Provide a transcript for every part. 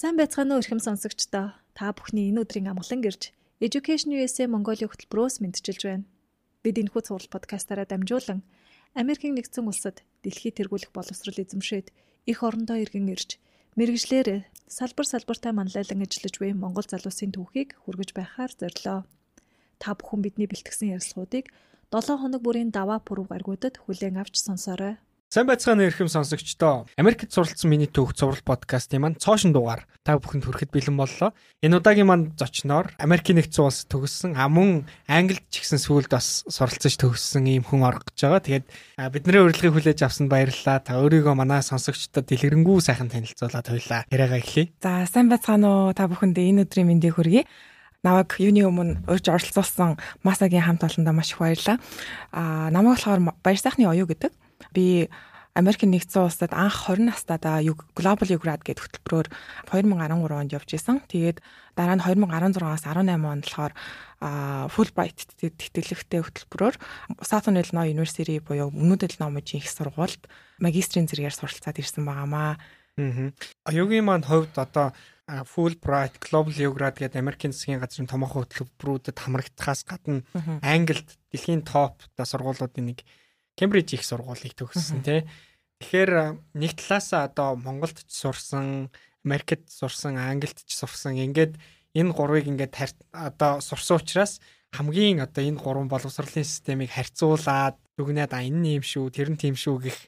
Сайн байцгаана уу эрхэм сонсогчдоо. Та бүхний энэ өдрийн амгалан гэрж Education USA Mongolia хөтөлбөрөөс мэдчилж байна. Бид энэхүү цуврал подкастаараа дамжуулан Америкийн нэгдсэн улсад дэлхийд тэргүүлэх боловсрол эзэмшээд их орондоо иргэн ирж мэрэгжлэр салбар салбартаа манлайлан ажиллаж буй Монгол залуусын түүхийг хүргэж байхаар зорилоо. Та бүхэн бидний бэлтгэсэн ярилцлагуудыг 7 хоног бүрийн даваа пүрэв гаргуудад хүлээн авч сонсоорой. Сайн байцгаана эрхэм сонсогчдоо. Америкт суралцсан миний түүх цуврал подкастын маань цоошин дугаар та бүхэнд хүрэхэд бэлэн боллоо. Энэ удаагийн маань зочноор Америкийн нэгдсэн улс төгссөн а мөн Англид ч ихсэн сүүлд бас суралцж төгссөн ийм хүн орох гэж байгаа. Тэгээд бидний урилгыг хүлээж авсанд баярлалаа. Та өөрийгөө манай сонсогчдод дэлгэрэнгүй сайхан танилцуулаад хоёлаа. Яриагаа эхлэе. За сайн байцгаана уу та бүхэндээ энэ өдрийн мэндийг хүргэе намайг юуны өмнө урьж оролцуулсан Масагийн хамт олондоо маш их баярлалаа. Аа намайг болохоор баяр сайхны оюу гэдэг Би Америк нэгдсэн улсад анх 20 настайдаа Global Ugrad гэдэг хөтөлбөрөөр 2013 онд явж исэн. Тэгээд дараа нь 2016-аас 18 онд болохоор Fulbright тэтгэлэгтэй хөтөлбөрөөр Southern Illinois University буюу Өмнөд Illinois мужийн их сургуульд магистрийн зэрэгээр суралцаад ирсэн байгаамаа. Аа. Аюугийн маань хувьд одоо Fulbright, Global Ugrad гэдэг Америкийн засгийн газрын томоохон хөтөлбөрүүдэд хамрагдахаас гадна Англид дэлхийн топ сургуулиудын нэг Кембриж их сургуулийг төгссөн тий. Тэгэхээр нэг талаасаа одоо Монголд ч сурсан, Америкт сурсан, Англид ч сурсан. Ингээд энэ гурвыг ингээд одоо сурсан учраас хамгийн одоо энэ гурван боловсролын системийг харьцуулаад дүгнээд а энэ юм шүү, тэр нь тийм шүү гэх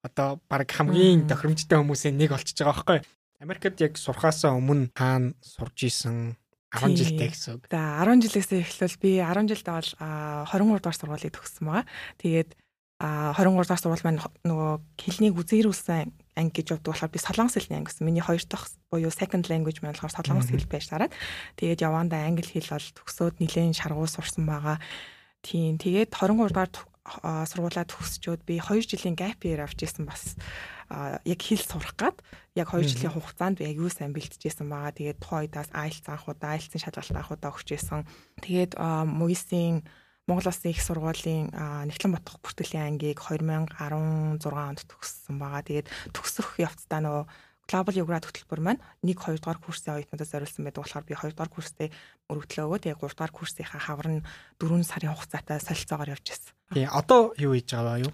одоо баг хамгийн тохиромжтой хүмүүсийн нэг болчихж байгаа байхгүй. Америкт яг сурхаасаа өмнө хаана сурж исэн 10 жилдээ гэсэн. За 10 жилээс эхлвэл би 10 жилдээ бол 23 дугаар сургуулийг төгссөн байгаа. Тэгээд 23 дахь сургууль маань нөгөө хэлнийг үзээрүүлсэн анги гэж боддог болохоор би солонгос хэлний анги гэсэн. Миний хоёр дахь буюу second language маань болохоор солонгос хэл байж тараад тэгээд явандаа англи хэл бол төгсөөд нэлээд шаргуул сурсан байгаа. Тийм тэгээд 23 дахь сургуулаа төгсчөөд би 2 жилийн gap year авч ирсэн бас яг хэл сурах гад яг 2 жилийн хугацаанд би аягүй сайн бэлтжижсэн байгаа. Тэгээд тухайдаас IELTS анхудаа IELTS-ийн шалгалт анхудаа өгч ирсэн. Тэгээд МУИС-ийн Монгол Улсын их сургуулийн Нэгтлэн Батх бүртгэлийн ангийг 2016 онд төгссөн байгаа. Тэгээд төгсөх явцдаа нөгөө Global Ugrad хөтөлбөр маань 1 2 дугаар курсын оюутнуудад зориулсан байдаг болохоор би 2 дугаар курсээ өргөдлөө өгөөд яг 3 дугаар курсынхаа хавар нь 4 сарын хугацаатай солилцоогоор явж ирсэн. Тий, одоо юу хийж байгаа юу?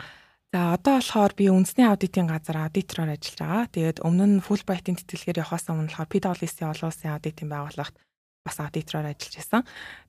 За одоо болохоор би үндэсний аудитын газар аудитороор ажиллаж байгаа. Тэгээд өмнө нь Fulbright-ийн тэтгэлгээр явахаас өмнө болохоор PwC олон улсын аудитын байгууллагт бас аудитороор ажиллаж байсан.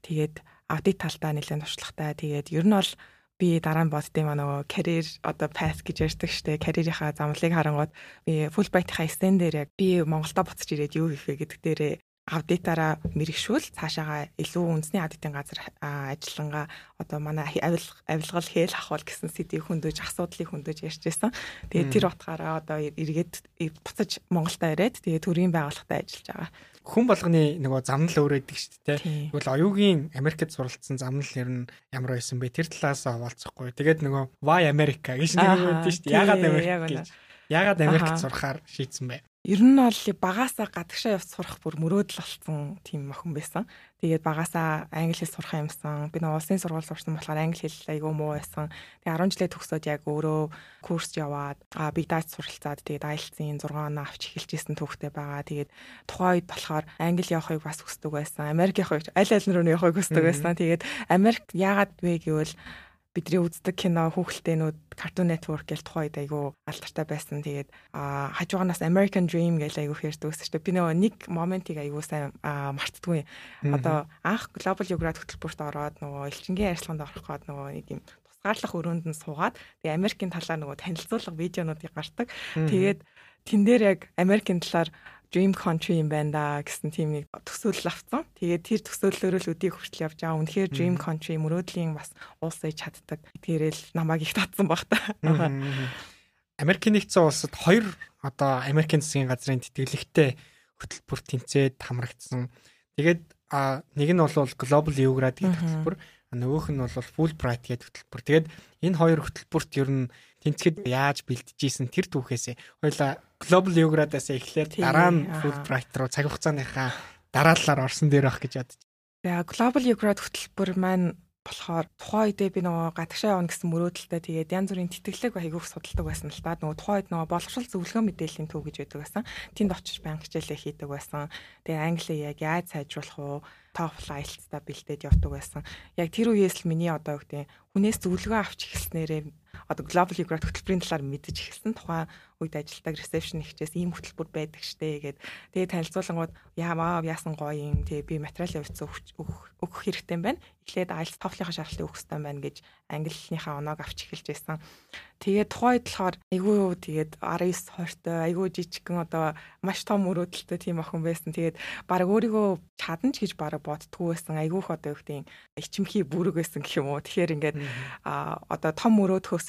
Тэгээд аудит талдаа нэлээд туршлагатай. Тэгээд ер нь бол би дараа нь боддсон маа нөгөө карьер одоо path гэж ярьдаг штэ карьерийнхаа замлыг харангууд би Fulbright-ийнхаа стен дээр яг би Монголдо буцаж ирээд юу хийх вэ гэдэг дээрээ аудитаараа мэрэгшүүл. Цаашаага илүү үндэсний аудитын газар ажиллангаа одоо манай авилгал хээл ахвал гэсэн сэдвийг хөндөж асуудлыг хөндөж ярьж байсан. Тэгээд тэр утгаараа одоо эргээд буцаж Монголдо ирээд тэгээд төрийн байгууллагатай ажиллаж байгаа хүн болгоны нөгөө замнал өөрөөдөг шүү дээ. Тэгвэл оюугийн Америкт суралцсан замнал ер нь ямар байсан бэ? Тэр талаас хаваалцахгүй. Тэгээд нөгөө Why America гэж юм байдаг шүү дээ. Ягаад Америк гэж. Ягаад Америкт сурахаар шийдсэн бэ? Ер нь бол багасаа гадагшаа явж сурах бүр мөрөөдөл болсон тийм охин байсан. Тэгээд багасаа англи хэл сурах юмсан. Би нэг улсын сургууль сурсан болохоор англи хэл айгүй муу байсан. Тэгээд 10 жилээ төгсөөд яг өөрөө курс яваад а биг дата суралцаад тэгээд IELTS-ийн 6 оноо авч эхэлжсэн түүхтэй байгаа. Тэгээд тухайн үед болохоор англи явахыг бас хүсдэг байсан. Америк явахыг аль аль руу явахыг хүсдэг байсан. Тэгээд Америк яагаад вэ гэвэл бидний үздэг кино хүүхэлдэйнүүд Cartoon Network гэж тухайд айгүй алдартай байсан. Тэгээд хажуугаас American Dream гэж айгүй шүү дээ. Би нөгөө нэг моментийг айгүй сайн мартдаггүй. Одоо анх Global Ugrad хөтөлбөрт ороод нөгөө элчингийн ярилцлаганд орох гээд нөгөө нэг юм тусгаарлах өрөөнд нь суугаад тэгээ Америкийн талаар нөгөө танилцуулга видеонуудыг гардаг. Тэгээд тэн дээр яг Америкийн талаар dream country юм байна да гэсэн тийм нэг төсөөлөл авсан. Тэгээд тэр төсөөллөөрөө л өдийг хүртэл явж байгаа. Үнэхээр dream country мөрөөдлийн бас улс ээж чаддаг. Тэрэл намайг их татсан баг та. Америкийн нэгдсэн улсад хоёр одоо Америкийн засгийн газрын тэтгэлэгтэй хөтөлбөр тэнцээд хамрагдсан. Тэгээд нэг нь бол Global Ugrad гэдэг хөтөлбөр, нөгөөх нь бол Fulbright гэдэг хөтөлбөр. Тэгээд энэ хоёр хөтөлбөрт ер нь тэнцэхэд яаж бэлтжижсэн тэр түүхээсээ хоёлаа Global Ugrad-аас эхлээд дараа нь Fulbright руу цаг хугацааныхаа дараалалаар орсон дээр ах гэж бодож. За Global Ugrad хөтөлбөр маань болохоор тухайн үедээ би нөгөө гадагшаа явна гэсэн мөрөөдөлтэй тэгээд янз бүрийн тэтгэлэг айгүйх судалдаг байсан л да. Нөгөө тухайн үед нөгөө боловсрол зөвлөгөө мэдээллийн төв гэж байдаг байсан. Тэнд очиж банк хичээлээ хийдэг байсан. Тэгээд англи яг яаж сайжруулах уу TOEFL IELTS-та бэлдээд явдаг байсан. Яг тэр үеэс л миний одоо юу гэдэг хүнээс зөвлөгөө авч эхэлснээрээ одоо global geographic хөтөлбөрийн талаар мэдэж эхэлсэн. Тухайн үед ажилладаг reception ихчээс ийм хөтөлбөр байдаг штэ гэгээд тэгээ танилцуулангууд яамаа яасан гоё юм тэгээ би материал явуулсан өгөх хэрэгтэй юм байна. Эхлээд IELTS TOEFL-ийн шаардлагыг өгөх хэрэгтэй байна гэж английнхаа оноог авч эхэлж байсан. Тэгээд тухайд болохоор айгүй тэгээд 19 20-той айгүй жижигхэн одоо маш том өрөөдөлтөй тийм охин байсан. Тэгээд баг өөрийгөө чадна ч гэж баг боддгоо байсан. Айгүйх одоо юу гэдэг ичимхий бүрэг байсан гэх юм уу. Тэгэхээр ингээд а одоо том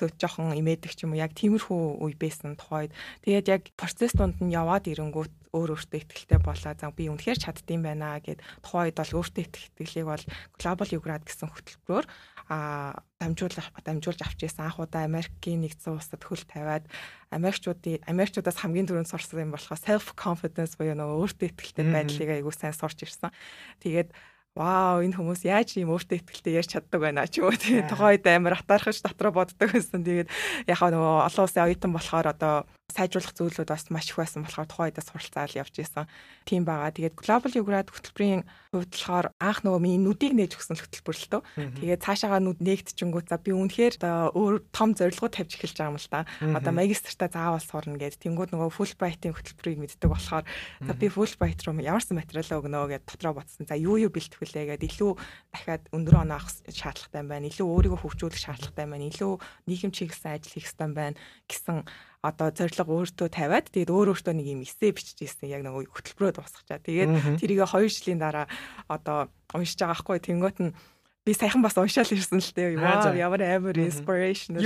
өрөөдхөөсөө жоохон имээдэг ч юм уу. Яг тиймэрхүү үе байсан тухайд. Тэгээд яг процесс донд нь яваад ирэнгүүт өөр өөртөө ихтэй болоо. За би үнэхээр чаддсан байна гэд тухайд бол өөртөө итгэлийг бол Global Ugrad гэсэн хөтөлбөрөөр а дамжуулах дамжуулж авч ирсэн анх удаа Америкийн нэгдсэн улсад хөл тавиад Америкчуудын Америкчуудаас хамгийн түрүүнд сурсан юм болохоор self confidence буюу нөгөө өөртөө итгэлтэй байдлыг айгуу сайн сурч ирсэн. Тэгээд вау энэ хүмүүс яаж ийм өөртөө ихтэй ярьж чаддаг байна ч юм уу тийм тухайд амар атаархаж дотроо боддог байсан. Тэгээд яхаа нөгөө олон улсын оюутан болохоор одоо сайжруулах зүйлүүд бас маш их байсан болохоор тухайдаа суралцаал явж исэн. Тийм байгаа. Тэгээд Global Ugrad хөтөлбөрийн хувьд болохоор анх нөгөө миний нүдийг нээж өгсөн хөтөлбөр л төө. Тэгээд цаашаагаа нүд нээгдчихэнгүүт за би үнэхээр өөр том зорилгоо тавьж эхэлж байгаа юм л та. Одоо магистртаа заавал сурна гэд. Тэнгүүд нөгөө Fulbright-ийн хөтөлбөрийг мэддэг болохоор за би Fulbright руу ямарсан материалаа өгнө гэд дотроо бодсон. За юу юу бэлтгүүлээ гэд илүү дахиад өндөр оноо авах шаардлагатай байна. Илүү өөрийгөө хөгжүүлэх шаардлагатай байна. Илүү нийгэм чиглэсэн ажил хийх хэрэгтэй байна гэсэн одоо зориг өөртөө тавиад тэгээд өөр өөртөө нэг юм эссе бичиж ирсэн яг нэг хөтөлбөрөө дуусгачаа. Тэгээд тэрийг 2 жилийн дараа одоо уншиж байгаа хгүй тэнгуут нь би сайхан бас уншаал ирсэн л дээ. Вау ямар амар inspiration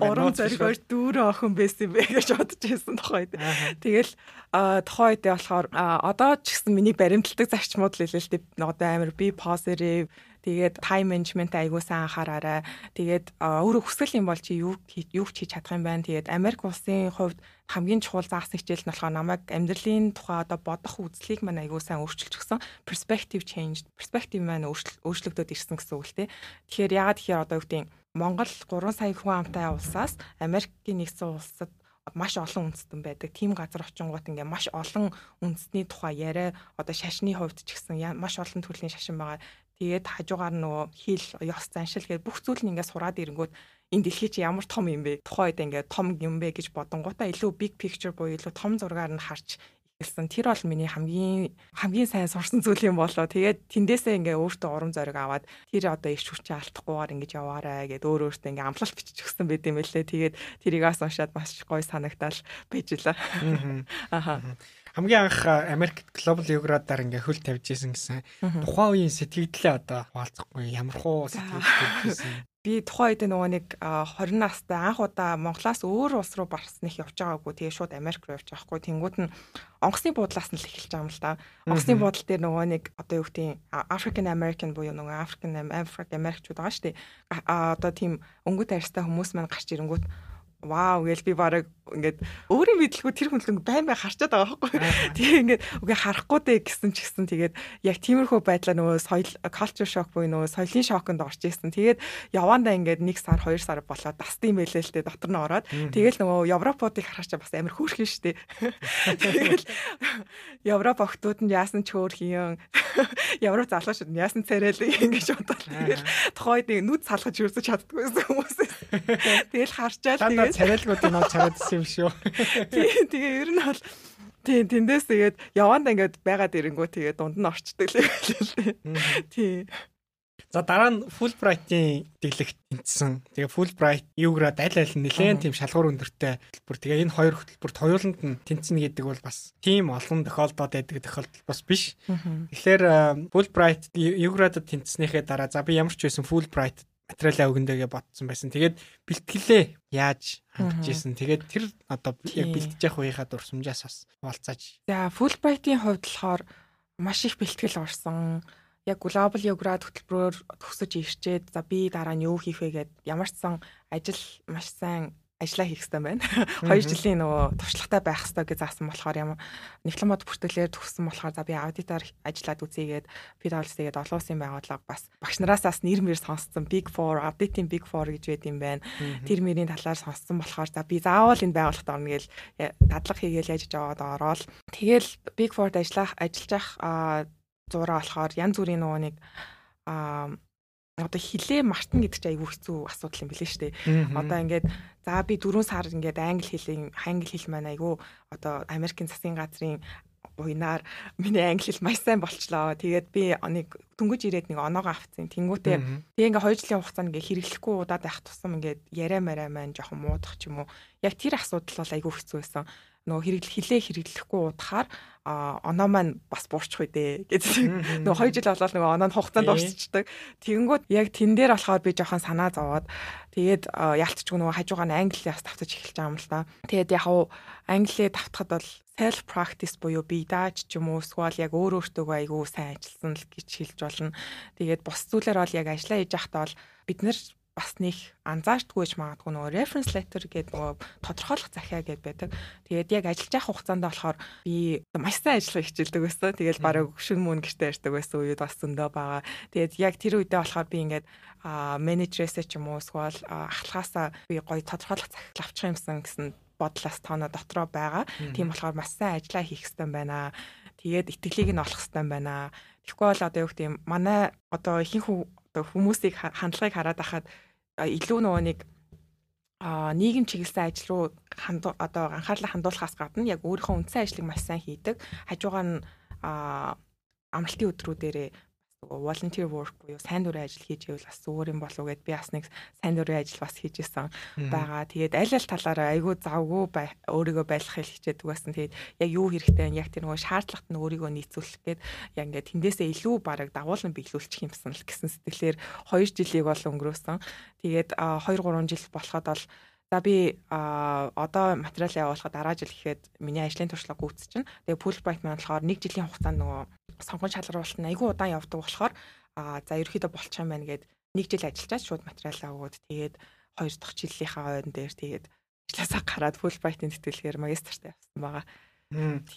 уран зоригоор дүүрэн охин байсан бэ гэж бодож ирсэн тохойд. Тэгэл тохойд болохоор одоо ч гэсэн миний баримтлагдаг зарчмууд л дээ. Одоо амар би positive Тэгээд time management айгуу сайн анхаараарай. Тэгээд өөрөө хүсэл юм бол чи юу юу хийж чадах юм байна. Тэгээд Америк улсын хувьд хамгийн чухал заасан хичээл нь болохоор намайг амьдралын тухай одоо бодох үзлийг маань айгуу сайн өөрчилж өгсөн. Perspective change, perspective маань өөрчлөгдөд ирсэн гэсэн үг л тий. Тэгэхээр ягаад тэгэхээр одоо юу гэдэг Монгол 3 сая хүн амтай улсаас Америкийн нэгдсэн улсад маш олон үндэстэн байдаг. Тим газар очингууд ингээ маш олон үндэсний тухай яриа одоо шашны хувьд ч гэсэн маш олон төрлийн шашин байгаа. Тэгээд хажуугаар нөгөө хил, ёс заншил гэдэг бүх зүйл нь ингээд сураад ирэнгүүт энэ дэлхий чи ямар том юм бэ? Тухайн үед ингээд том юм бэ гэж бодонгуудаа илүү big picture буюу илүү том зургаар нь харж эхэлсэн. Тэр бол миний хамгийн хамгийн сайн сурсан зүйл юм болоо. Тэгээд тэндээсээ ингээ өөртөө урам зориг аваад тэр одоо их хүчээ алдахгүйгээр ингэж яваарай гэд өөр өөртөө ингээ амлалт бичиж өгсөн байт юм байлээ. Тэгээд тэрийг ас уншаад маш гоё санагдал байж лээ. Аха хамгийн анх Америк Global Geograph-аар ингээ хөл тавьж исэн гэсэн тухайн үеийн сэтгэлдлээ одоо хуваалцахгүй ямар хуу сэтгэл тавьжсэн. Би тухайн үед нөгөө нэг 20 настай анх удаа Монголоос өөр улс руу барсныг явж байгаагүй. Тэгээ шууд Америк руу явж байгаахгүй тэнгууд нь онгоцны буудлаас нь л эхэлж байгаа юм л да. Онгоцны буудлын дээр нөгөө нэг одоо юу гэдэг African American буюу нөгөө African African Americчууд байгаа шүү дээ. Одоо тийм өнгөт арьстай хүмүүс маань гарч ирэнгүүт вау! гээл би бараг ингээд өөрийн мэдлгүй тэр хүн л байн бай харчаад байгаа байхгүй. Тэгээ ингээд үгүй харахгүй дээ гэсэн ч гэсэн тэгээд яг тиймэрхүү байдлаа нөгөө соёл culture shock буюу нөгөө соёлын шоконд орж ирсэн. Тэгээд явандаа ингээд 1 сар 2 сар болоод дастын байлээ л дээ дотор нь ороод тэгээд нөгөө Европуудыг харахчаа бас амар хөөрхөн штэ. Тэгээд Европ охтууд нь яасан ч хөөрхөн Европ залуучууд нь яасан царайлаг ингэж бодоод тэгээд тухайд нүд салгаж юусаж чаддгүй хүмүүс. Тэгэл харчаал тэгээд царайлгуудыг нөө царайдсан юм шүү. Тийм тэгээ ер нь бол Тийм тэндээс тэгээд явандаа ингээд байгаад ирэнгүү тэгээд дунд нь орчдөг л байлээ. Тийм. За дараа нь Fulbright-ийн дэглэгт тэнцсэн. Тэгээ Fulbright юуграад аль аль нэлээд тийм шалгуур өндөртэй хөтөлбөр. Тэгээ энэ хоёр хөтөлбөрт хоёуланд нь тэнцэнэ гэдэг бол бас тийм олон тохиолдоод байдаг тохиолдол бас биш. Тэгэхээр Fulbright юуграад тэнцснийхээ дараа за би ямар ч байсан Fulbright материалаа өгөндөгээ ботсон байсан. Тэгээд бэлтгэлээ яаж хангаж исэн. Тэгээд тэр одоо яг бэлтэж явах үеийнхаа дурсамжаас бас болцааж. За Fulbright-ийн хувьд болохоор маш их бэлтгэл орсон. Яг Global Geograph хөтөлбөрөөр төгсөж ирчээд за би дараа нь юу хийх вэ гэд ямар ч сан ажил маш сайн ажиллаа хийх хэрэгтэй байна. 2 жилийн нөгөө туршлагатай байх хэрэгтэй гэж заасан болохоор ямар дипломод бүртгэлээр төгссөн болохоор за би аудитор ажиллаад үзьегээд PwC-гээд олон улсын байгууллага бас багш нараас бас нэр мэр сонссон Big 4 аудитын Big 4 гэж байд юм байна. Тэр мөрийн талаар сонссон болохоор за би заавал энэ байгууллагт орно гэж дадлага хийгээл яаж жаваад ороод тэгэл Big 4-д ажиллах ажиллаж ах зураа болохоор янз бүрийн нөгөө нэг а одоо хилээ мартна гэдэг чинь айгүй хэцүү асуудал юм билээ шүү дээ. Одоо ингээд за би 4 сар ингээд англи хэлийг англи хэл маань айгүй одоо Америкийн засгийн газрын буйнаар миний англи хэл маш сайн болчлоо. Тэгээд би нэг дөнгөж ирээд нэг оноогоо авцсан. Тэнгүүтээ тэгээ ингээ 2 жилийн хугацаанд ингээ хэрэглэхгүй удаад байх тусам ингээ яриа мараа маань жоохон муудах ч юм уу. Яг тэр асуудал бол айгүй хэцүү байсан нөгөө хэрэглэх хилээ хэрэглэхгүй удахаар оноо маань бас буурчих үедээ гэж нөгөө хоёр жил болоод нөгөө оноо нь хугацаанд дуусчихдаг. Тэгэнгүүт яг тэн дээр болохоор би жоохон санаа зовоод тэгээд ялцчихгүй нөгөө хажуугаа нь англиас тавтаж эхэлж байгаа юм л та. Тэгээд яг хав англиээ тавтахад бол self practice буюу би даач ч юм уу эсвэл яг өөр өөртөө айгүй сайн ажилласан л гэж хэлж болно. Тэгээд бус зүйлээр бол яг ажиллаа хийж байхдаа бол бид нар бас нэг анзаардгүйж магадгүй нөгөө reference letter гэдэг нөгөө тодорхойлох захиа гэдэг байдаг. Тэгээд яг ажиллаж явах хугацаанд болохоор би маш сайн ажиллах хичээлдэг байсан. Тэгээд бараг шүн мөн гэртээ ярьдаг байсан үед бас зөндөө байгаа. Тэгээд яг тэр үедээ болохоор би ингээд менежерээсээ ч юм уу эсвэл ахлахаасаа би гоё тодорхойлох захиал авчих юмсан гэсэн бодлоос тооноо дотроо байгаа. Тийм болохоор маш сайн ажиллаа хийх хэрэгтэй байна. Тэгээд итгэлийг нь олох хэрэгтэй байна. Тэгэхгүй бол одоо юу гэх юм манай одоо ихэнх хүмүүсийг хандлагыг хараад ахад илүү нөгөө нэг а нийгэм чиглэсэн ажил руу одоо анхаарлаа хандуулахаас гадна яг өөрийнхөө үндсэн ажлыг маш сайн хийдэг. Хажуугаар нь амралтын өдрүүдээрээ volunteer work буюу сайн дурын ажил хийж ивэл бас зүгээр юм болов уу гэд би бас нэг сайн дурын ажил бас хийж исэн байгаа. Тэгээд аль аль талаараа айгүй завгүй өөрийгөө байлгахыг хичээдэг байсан. Тэгээд яг юу хэрэгтэй вэ? Яг тэр нөгөө шаардлагат нь өөрийгөө нийцүүлэх гээд яг ингээд тэндээсээ илүү бараг дагуулan биелүүлчих юмсан л гэсэн сэтгэлээр 2 жилийг бол өнгөрөөсөн. Тэгээд 2 3 жил болоход бол За би а одоо материал явуулахад дараа жил гэхэд миний ажлын туршлага гүйцэж чинь. Тэгээ Fulbright маань болохоор 1 жилийн хугацаанд нөгөө сонгон шалгаруулалт нь айгүй удаан явдаг болохоор за ерөөхдөө болчих юм байна гэд 1 жил ажиллаж шууд материалаа өгөөд тэгээд 2 дахь жилийнхаа ойрон дээр тэгээд ажилласаа гараад Fulbright-ийн тэтгэлгээр магистртаа явсан байгаа.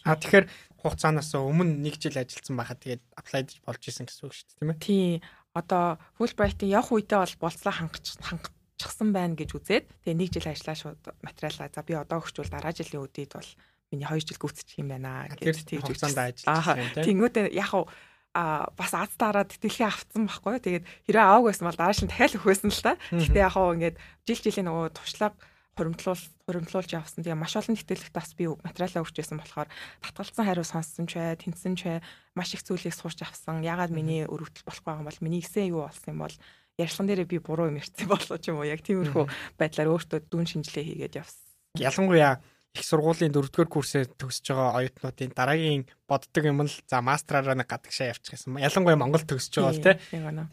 А тэгэхээр хугацаанаас өмнө 1 жил ажилласан байхад тэгээд apply болж исэн гэсэн үг шүү дээ тийм ээ. Тий. Одоо Fulbright-ийн явах үедээ бол болцлоо хангаж хангах чихсан байна гэж үзээд тэгээ нэг жил ажиллаа шууд материалаа за би одоо өгчвөл дараа жилийн үдээд бол миний 2 жил гүйцэтгэх юм байна гэж тэгж хугацаанд ажиллаж. Тэнгүүтээ яг уу а бас аз тараа тэтгэлхээ авцсан байхгүй. Тэгээд хэрэг аавг байсан бол дараа шин дахиад өгөх байсан л та. Гэхдээ яг хоо ингээд жил жилийн нөгөө туршлага хуримтлуул хуримтлуулж явсан. Тэгээ маш олон тэтгэлэгт бас би материалаа өгч байсан болохоор татгалцсан хариу сонссон ч бай, тэнцсэн ч бай, маш их зүйлийг сурч авсан. Ягаад миний өрөвдөл болохгүй юм бол миний эсээ юу болсон юм бол ярьслан дээрээ би буруу юм ярьсан болоо ч юм уу яг тиймэрхүү байдлаар өөртөө дүүн шинжилгээ хийгээд явсан. Ялангуяа их сургуулийн 4-р курсээр төгсөж байгаа оюутнуудын дараагийн боддог юм л за мастраараа нэг гадагшаа явчих гэсэн. Ялангуяа Монгол төгсөж байгаа бол тий.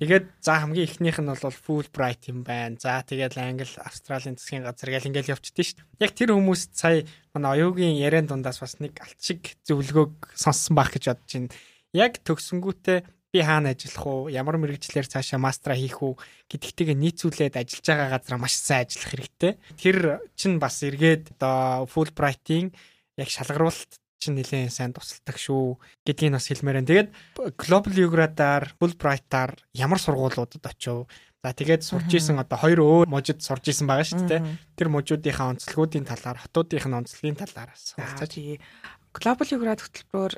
Тэгээд за хамгийн ихнийх нь бол Fulbright юм байна. За тэгээд Англи, Австралийн засгийн газар гэл ингээл явчихдээ шүү дээ. Яг тэр хүмүүс сая манай оюугийн яриан дундаас бас нэг алт шиг зөвлөгөөг сонссон байх гэж бодож байна. Яг төгсөнгүүтээ би хаана ажиллах уу, ямар мэрэгчлэр цаашаа мастера хийх үү гэдэгтэйг нийцүүлээд ажиллаж байгаа газараа маш сайн ажиллах хэрэгтэй. Тэр чинь бас эргээд одоо Fulbright-ийн яг шалгаруулалт чинь нэлээд сайн тусалдаг шүү гэдгийг бас хэлмээр байна. Тэгээд Global Euro-аар Fulbright-аар ямар сургуулиудад очив? За тэгээд сурч исэн одоо хоёр өөр мужид сурч исэн байгаа шүү дээ. Тэр мужуудынхаа онцлогуудын талаар, хотуудынх нь онцлогийн талаар суралцаж. Global Euro-ад хөтөлбөр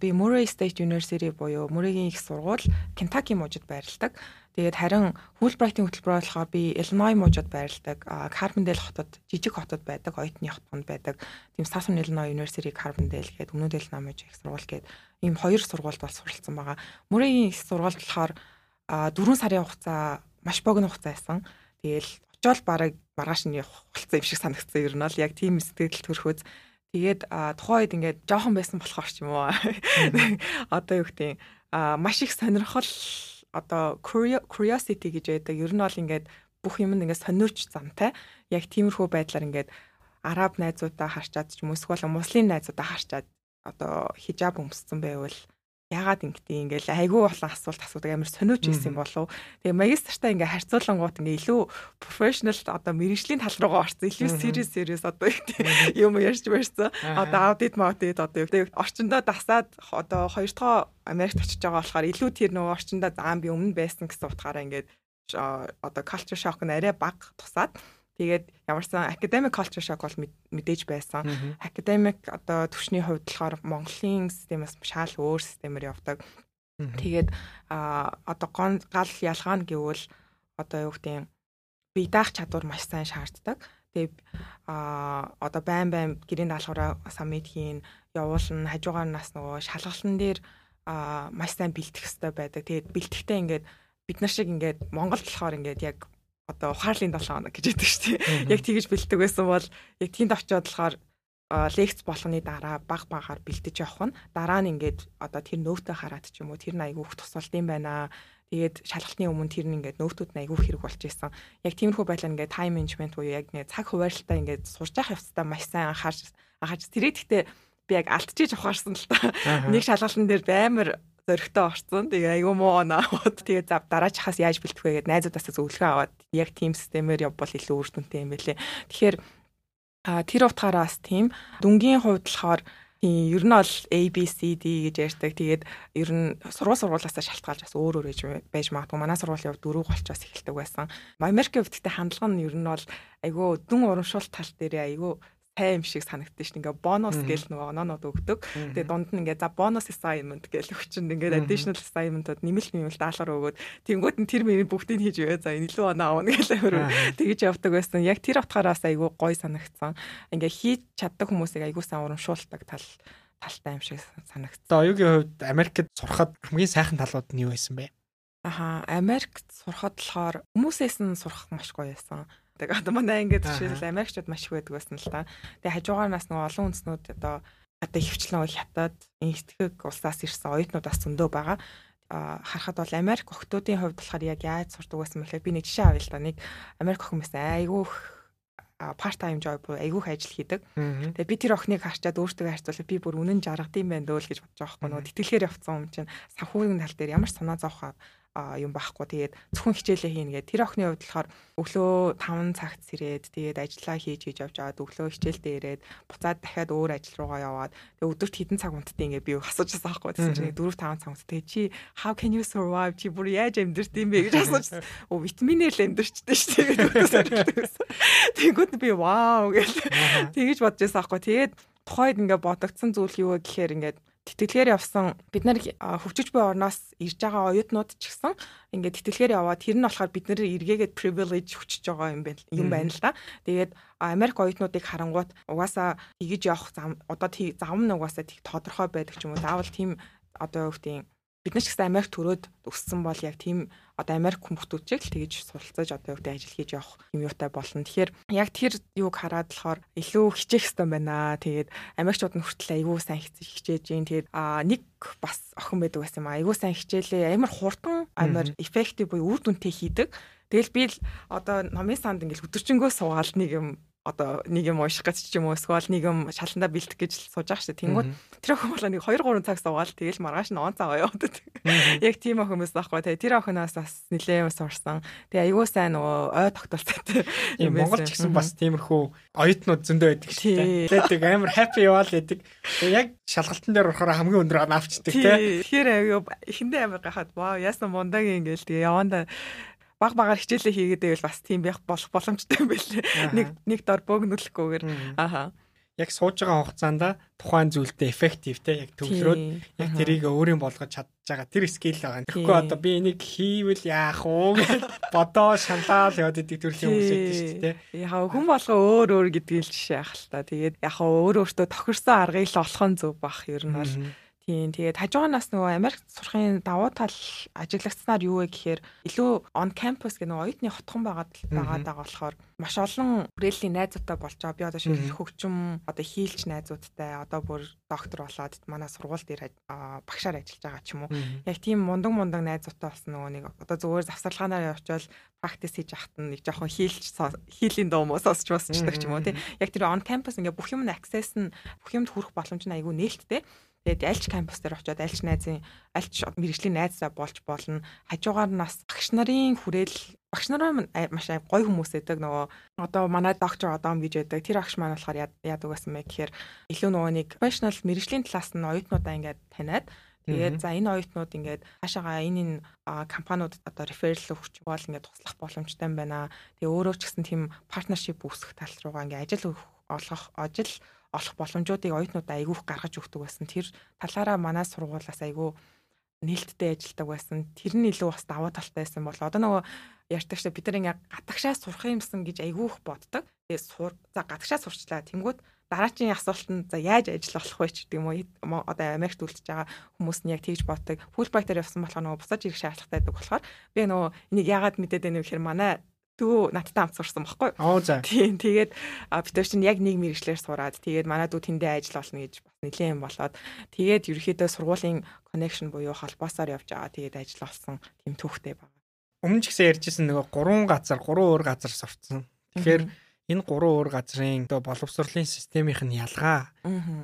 би Murray State University буюу Murray-гийн их сургууль Kentucky мужид байрладаг. Тэгээд харин Fulbright-ийн хөтөлбөрөөр болохоор би Illinois мужид байрладаг. Carbondale хотод жижиг хотод байдаг, оюутны хотод байдаг. Тийм Southern Illinois University Carbondale гэдэг Өмнөд Illinois мужид их сургууль гэдэг ийм хоёр сургуульд бол суралцсан байгаа. Murray-гийн их сургуульд болохоор 4 сарын хугацаа маш богино хугацаа байсан. Тэгээл очиод бараг маргааш нь явах болсон юм шиг санагдсан. Ер нь бол яг тийм сэтгэл төрхөөс Тэгээд тухайн үед ингээд жоохон байсан болохоор ч юм уу. Одоо юу гэдэг а маш их сонирхол одоо curiosity гэж байдаг. Ер нь бол ингээд бүх юм ингээд сонирч замтай. Яг тиймэрхүү байдлаар ингээд араб найзуудаа харчаад ч юм уу эсвэл муслим найзуудаа харчаад одоо хижаб өмссөн байвал яагаад ингэдэг ингээл айгүй болон асуулт асуудаг амар сониуч ийсэн болов. Тэгээ магистртаа ингээ харьцуулангууд ингээ илүү профешнл одоо мэрэгжлийн тал руугаа орсон. Илүү serious serious одоо юм ярьж барьсан. Одоо аудит маудит одоо юу орчиндөө дасаад одоо хоёр дахь Америкт очиж байгаа болохоор илүү тэр нөгөө орчиндөө заам би өмнө байсан гэсэн утгаараа ингээд одоо culture shock нь арай бага тусаад Тэгээд ямарсан academic culture shock бол мэдээж байсан. Academic одоо төвшний хувьд болохоор Монголын системээс шал өөр системээр явдаг. Тэгээд а одоо гал ялгаа нь гэвэл одоо юу гэдэг бие даах чадвар маш сайн шаарддаг. Тэгээд а одоо байн байн гэрийн даалгавраа саммит хийн явуулна хажуугаар нас нөгөө шалгалан дээр а маш сайн бэлтгэх хэрэгтэй байдаг. Тэгээд бэлтгэхдээ ингээд бид нар шиг ингээд Монгол болохоор ингээд яг одоо ухаарлын 7 хоног гэж яддаг шүү дээ. Яг тэгэж бэлддэг байсан бол яг тэнд очиод болохоор лекц болгоны дараа баг багаар бэлдэж явах нь дараа нь ингээд одоо тэр нөөтөө хараад ч юм уу тэр айгүйх тусалт юм байна. Тэгээд шалгалтын өмнө тэр нь ингээд нөөтүүд нь айгүйх хэрэг болж исэн. Яг тиймэрхүү байдлаар ингээд тайм менежмент буюу яг нэг цаг хуваарлалтаа ингээд сурж явах явцдаа маш сайн анхаарч анхаарч тэрээ гэхдээ би яг алдчихж ухаарсан л та. Нэг шалгалтын дээр амар зөрөгтэй орцсон. Тэгээ айгүй муу оноод тэгээ зав дараачихаас яаж бэлтгэх вэ гэдээ найзуудаасаа зөвлөгөө аваад яг team системээр явбал илүү үр дүнтэй юм байлээ. Тэгэхээр тэр утгаараас team дүнгийн хувьд болохоор тийм ер нь бол A B C D гэж ярьдаг. Тэгээд ер нь сургууль сургуулаасаа шалтгаалж бас өөр өөр байж магадгүй. Манай сургуулийн хувьд дөрөв голчоос эхэлдэг байсан. Америкийн хувьд гэхдээ хандлага нь ер нь бол айгүй дүн урамшуул тал дээр айгүй сайн юм шиг санагддаг шүү. Ингээ бонус гэл нөгөө оноонууд өгдөг. Тэгээ дунд нь ингээ за бонус assignment гэл өгчин ингээ additional assignment-ууд нэмэлт нэмэлт даалгавар өгөөд тэнгууд нь тэр миний бүгдийг хийж өгөө за энэ илүү оноо авна гэл амир тэгэж явдаг байсан. Яг тэр утгаараас айгүй гой санагдсан. Ингээ хийж чаддаг хүмүүсийг айгүй сайн урамшуулдаг тал талтай юм шиг санагдсан. Оюугийн хувьд Америкт сурахад хамгийн сайхан талууд нь юу байсан бэ? Аха, Америкт сурахад болохоор хүмүүсээс нь сурах маш гоё байсан байдаг. Одоо манай ингээд жишээлбэл Америкчууд маш их байдаг байсан л та. Тэгээ хажуугаараас нөгөө олон үндэснүүд одоо одоо хөвчлэн хятад энэтхэг улсаас ирсэн оюутнуудаас зөндөө байгаа. Харахад бол Америк охтуудын хувьд болохоор яг яаж сурдаг байсан бэхлээр би нэг жишээ авъя л да. Нэг Америк охин байсан айгүйх part time job айгүйх ажил хийдэг. Тэгээ би тэр охиныг харчаад өөртөө харьцуулаад би бүр үнэн жаргадсан байна дөө л гэж бодож байгаа хгүй нөгөө тэтгэлгээр явцсан юм чинь санхүүгийн тал дээр ямар санаа зовх юм байхгүй. Тэгээд зөвхөн хичээлээ хийнэ гэдэг. Тэр охины хувьд болохоор өглөө 5 цагт сэрээд тэгээд ажиллаа хийж хийж явж аваад өглөө хичээлдээ ирээд буцаад дахиад өөр ажил руугаа яваад тэгээд өдөрт хэдэн цаг унтдээ ингээ би асуужсан байхгүй. Тэгсэн чинь 4 5 цаг унт. Тэгээд чи how can you survive? Чи бүр яаж амьдрт юм бэ гэж асуужсан. Оо витаминээр л амьдрчтэй шүү дээ. Тэгэнгүүт би вау гэж тэгэж бодож байсан байхгүй. Тэгээд тухайд ингээ бодогдсон зүйл юу вэ гэхээр ингээд тэтгэлгээр явсан бид нар хөвчөж буй орноос ирж байгаа оюутнууд ч гэсэн ингээд тэтгэлгээр яваад тэр нь болохоор бид нэр эргээгээд privilege хүчж байгаа юм байна юм байна л да. Тэгээд Америк оюутнуудыг харангуут угаасаа тэгж явах зам одоо зам нь угаасаа тэг тодорхой байдаг ч юм уу. Заавал тийм одоо юу гэдэг бид нар ч гэсэн Америк төрөөд өссөн бол яг тийм одоо Америк хүмүүстүүд л тэгж суралцаж одоо юу гэдэг ажил хийж явах юм юутай болно. Тэгэхээр яг тэр юуг хараад болохоор илүү хичээх хэрэгтэй байна. Тэгээд Америкчууд нь хүртэл айгүй сайн хичээж гин. Тэгээд а нэг бас охин байдаг байсан юм. Айгүй сайн хичээлээ амар хурдан амар effective буюу үр дүнтэй хийдэг. Тэгэл би л одоо номын санд ингээл өдөржингөө суугаал нэг юм одоо нэг юм ууших гэж ч юм уу эсвэл нэг юм шаландаа бэлтэх гэж сууж байгаа шүү дээ. Тэнгүүд тэр охин болоо нэг 2 3 цаг суугаал тэгэл маргааш нь он цагаа яваад. Яг тийм охин байсан байхгүй. Тэгээ тэр охиноос бас нилээн сурсан. Тэгээ айгүй сайн нөгөө ой тогтолцоотой юм Монгол ч гэсэн бас тиймэрхүү оюутнууд зөндөө байдаг шүү дээ. Тэгээд амар happy яваал байдаг. Тэгээ яг шалгалтын дээр орохоор хамгийн өндөр авчдаг тий. Тэгэхээр айгүй эхэндээ амар гахаад вау яасан мундагийн ингээл тэгээ явандаа баг багаар хичээлээ хийгээд байвал бас тийм байх болох боломжтой юм байлээ. Нэг нэг дор бөөгнүүлэхгүйгээр ааха яг сууж байгаа хугацаанд тухайн зүйлдээ эффектив те яг төвлөрөөд яг тэрийг өөрийн болгож чадж байгаа тэр скил байгаа. Тэгэхгүй одоо би энийг хийвэл яах уу гэж бодоо шаналал яваад идэг төрлийн хүмүүс байдаг шүү дээ. Яг хүн болго өөр өөр гэдгийг л жишээ ах л та. Тэгээд яг өөр өөртөө тохирсон аргыг л олох нь зөв бах. Ер нь бол Тийм тэгээд хажуугаас нөгөө Америкт сурахын давуу тал ажиглагцсанаар юу вэ гэхээр илүү on campus гэх нөгөө оюутны хотхон байгаад байгаад байгаа болохоор маш олон хүрээллийн найзуудтай болж байгаа. Би одоо шил хөгжим одоо хийлч найзуудтай одоо бүр доктор болоод манай сургууль дээр багшаар ажиллаж байгаа ч юм уу. Яг тийм мундаг мундаг найзуудтай болсон нөгөө нэг одоо зүгээр завсарлагаанаар явчвал практис хийж ахт нь нэг жоохон хийлч хийлийн дуу муу сонсч басчдаг ч юм уу тий. Яг тэр on campus ингээ бүх юм access нь бүх юмд хүрэх боломж нь айгүй нээлттэй. Тэгээд аль ч кампус дээр очиод аль ч найзын аль ч мэрэгжлийн найзаа болж болно. Хажуугаар нас багш нарын хүрээл багш нар маш гоё хүмүүс байдаг нөгөө одоо манай доктор одоом гэж байдаг. Тэр багш маань болохоор яадаг байсан бэ гэхээр илүү нөгөө нэг professional мэрэгжлийн талаас нь оюутнуудаа ингээд таниад Тэгээд за энэ оюутнууд ингээд хаашаага энэ энэ компаниудад одоо реферал өгч бол ингээд туслах боломжтой юм байна. Тэгээ өөрөө ч гэсэн тийм партнершип үүсгэх тал руугаа ингээд ажил олгох ажил олох боломжуудыг оюутнуудаа айгүйх гаргаж өгдөг байсан. Тэр талаараа манай сургуулиас айгүй нээлттэй ажилдаг байсан. Тэр нь илүү бас даваа талтай байсан бол одоо нөгөө ярьдаг шүү бид нар ингээ гатагшаа сурах юмсан гэж айгүйх боддог. Тэгээ сур за гатагшаа сурчлаа. Тэнгүүд дараачийн асуулт нь за яаж ажил болох вэ ч гэдэг юм уу одоо Америкт үлдчихэж байгаа хүмүүс нь яг тэгж боддог. Фулбрайтер явсан болохоор нөгөө бусаж ирэх шаардлагатай байдаг болохоор би нөгөө энийг яагаад мэдээд байна вэ гэхээр манай дүү надтай хамт сурсан байхгүй. Оо за. Тийм тэгээд бид нар чинь яг нэг мэрэгчлэр сураад тэгээд манай дүү тэндээ ажил болно гэж бас нэлээд юм болоод тэгээд ерөөхдөө сургуулийн connection буюу холбоосоор явж байгаа тэгээд ажил олсон тийм түүхтэй байна. Өмнө ч гэсэн ярьжсэн нөгөө гурван газар, гурван өөр газар сурцсан. Тэгэхээр энэ гурван өөр газрын одоо боловсролын системийнх нь ялгаа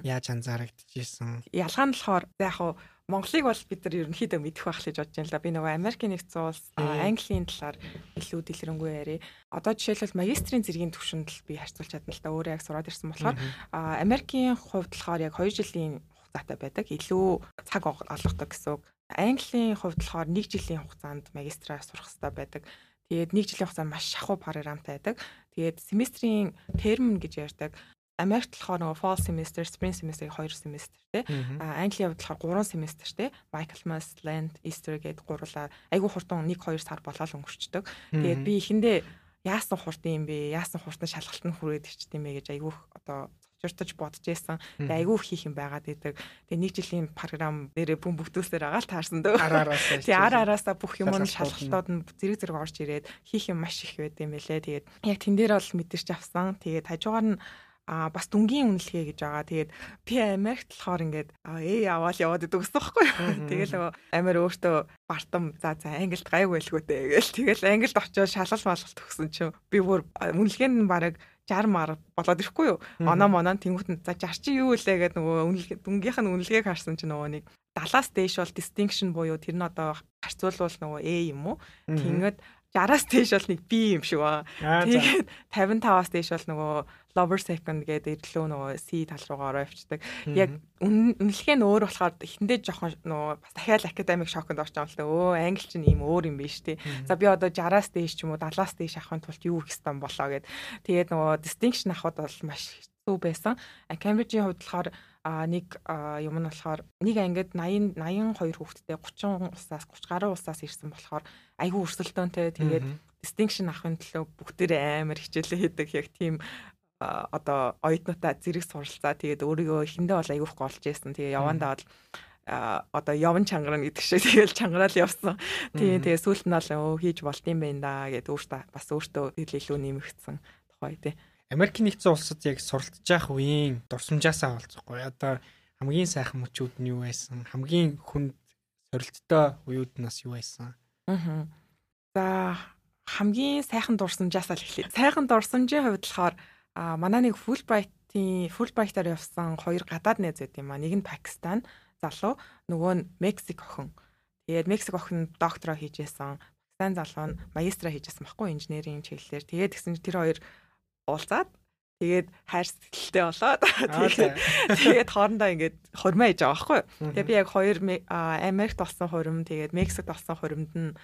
яаж анзаарэгдэжсэн. Ялгаа нь болохоор яг хуу Монголыг бол бид нар ерөнхийдөө мэдэх байх гэж бодож байна л да. Би нөгөө Америкийн нэгдсэн улс Английн талаар илүү дэлгэрэнгүй яриа. Одоо жишээлбэл магистрийн зэргийн түвшинд л би харьцуулж чадна л да. Өөрөө яг сураад ирсэн болохоор Америкийн хувьд болохоор яг 2 жилийн хугацаатай байдаг. Илүү цаг олгодог гэсэн үг. Английн хувьд болохоор 1 жилийн хугацаанд магистраа сурах хэрэгтэй байдаг. Тэгээд нэг жилийн хугацаанд маш шахуу програмтай байдаг. Тэгээд семестрийн терм гэж ярьдаг. Америкт болохоор нөгөө fall semester, spring semester-ийн хоёр семестр тий. А Английн хувьд болохоор 3 семестр тий. Michaelmas, Land, Easter гэдэг гурлаа айгүй хурдан 1 2 сар болоод өнгөрчдөг. Тэгээд би эхэндээ яасан хурдан юм бэ? Яасан хурдан шалгалтанд хүрээд ирчт юм бэ гэж айгүй одоо журтаж бодож байсан. Тэгээ айгүй хийх юм байгаад идэг. Тэгээ нэг жилийн програм дээрээ бүм бүгдүүсээр агаал таарсан дөө. Тэгээ ар араасаа бүх юм нь шалгалтууд нь зэрэг зэрэг орж ирээд хийх юм маш их байд юм байлээ. Тэгээд яг тэн дээр бол мэдэрч авсан. Тэгээд хажуугаар нь а бас дүнгийн үнэлгээ гэж байгаа. Тэгээд би Америкт болохоор ингээд ээ аваад яваад идэг гэсэн байхгүй юу. Тэгэл Амир өөртөө бартам за за англид гайг байлгүй дээ гээл. Тэгэл англид очиод шалгал малгалт өгсөн чинь би бүр үнэлгээнд нь бараг 60 мар болоод ирэхгүй юу. Оноо моноо тэнгуут за 60 чи юу илээ гэдэг нөгөө үнэлгээ дүнгийнх нь үнэлгээг харсан чинь нөгөө нэг 70-аас дээш бол distinction буюу тэр нь одоо харьцуулбал нөгөө A юм уу. Тэнгөд 60-аас дээш бол нэг B юм шиг ба. Тэгээд 55-аас дээш бол нөгөө lover second гэдэг ирлөө нөгөө C тал руугаа ороо явцдаг. Яг үнэлгээ нь өөр болохоор эхэндээ жоохон нөгөө бас дахиад академик шоконд орч байгаа юм л та. Өө англи чинь ийм өөр юм биш тий. За би одоо 60-аас дээш ч юм уу 70-аас дээш авахын тулд юу их стан болоо гэд. Тэгээд нөгөө distinction авахд бол маш хэцүү байсан. Cambridge-ийн хувьд болохоор а нэг юм нь болохоор нэг ангид 80 82 хүүхэдтэй 30 усаас 30 гаруй усаас ирсэн болохоор айгүй өрсөлдөөнтэй. Тэгээд distinction авахын төлөө бүгдээрээ амар хичээлээ хийдэг. Яг тийм одоо оюутнуудаа зэрэг суралцаа. Тэгээд өөрийгөө эхэндээ бол айгүйх голж ийсэн. Тэгээ явандаа бол одоо явн чангарна гэдэг шиг тэгэл чангараал явсан. Тийм тэгээ сүүлд нь бол өө хийж болд юм байна да. Гэд өөртөө бас өөртөө илүү нэмэгдсэн тухай тий. Америкийн нэгдсэн улсад яг суралцж явах үеийн дурсамжаасаа олцохгүй. Одоо хамгийн сайхан мөчүүд нь юу байсан? Хамгийн хүнд сорилттой уууд нас юу байсан? Аа. За хамгийн сайхан дурсамжаасаа л эхлэе. Сайхан дурсамжийн хувьд болохоор манай нэг Fulbright-ийн Fulbright-аар явсан хоёр гадаад найз байт юм а. Нэг нь Пакистан залуу, нөгөө нь Мексик охин. Тэгээд Мексик охин доктороо хийжсэн. Пакистан залуу нь магистра хийжсэн баггүй инженерийн чиглэлээр. Тэгээд тэгсэн чинь тэр хоёр уулзаад тэгээд хайр сэтгэлтэй болоод тэгээд тэгээд хоорондоо ингээд хурмаа хийж байгаа байхгүй. Тэгээд би яг хоёр Америкт болсон хурим тэгээд Мексикт болсон хуримд нь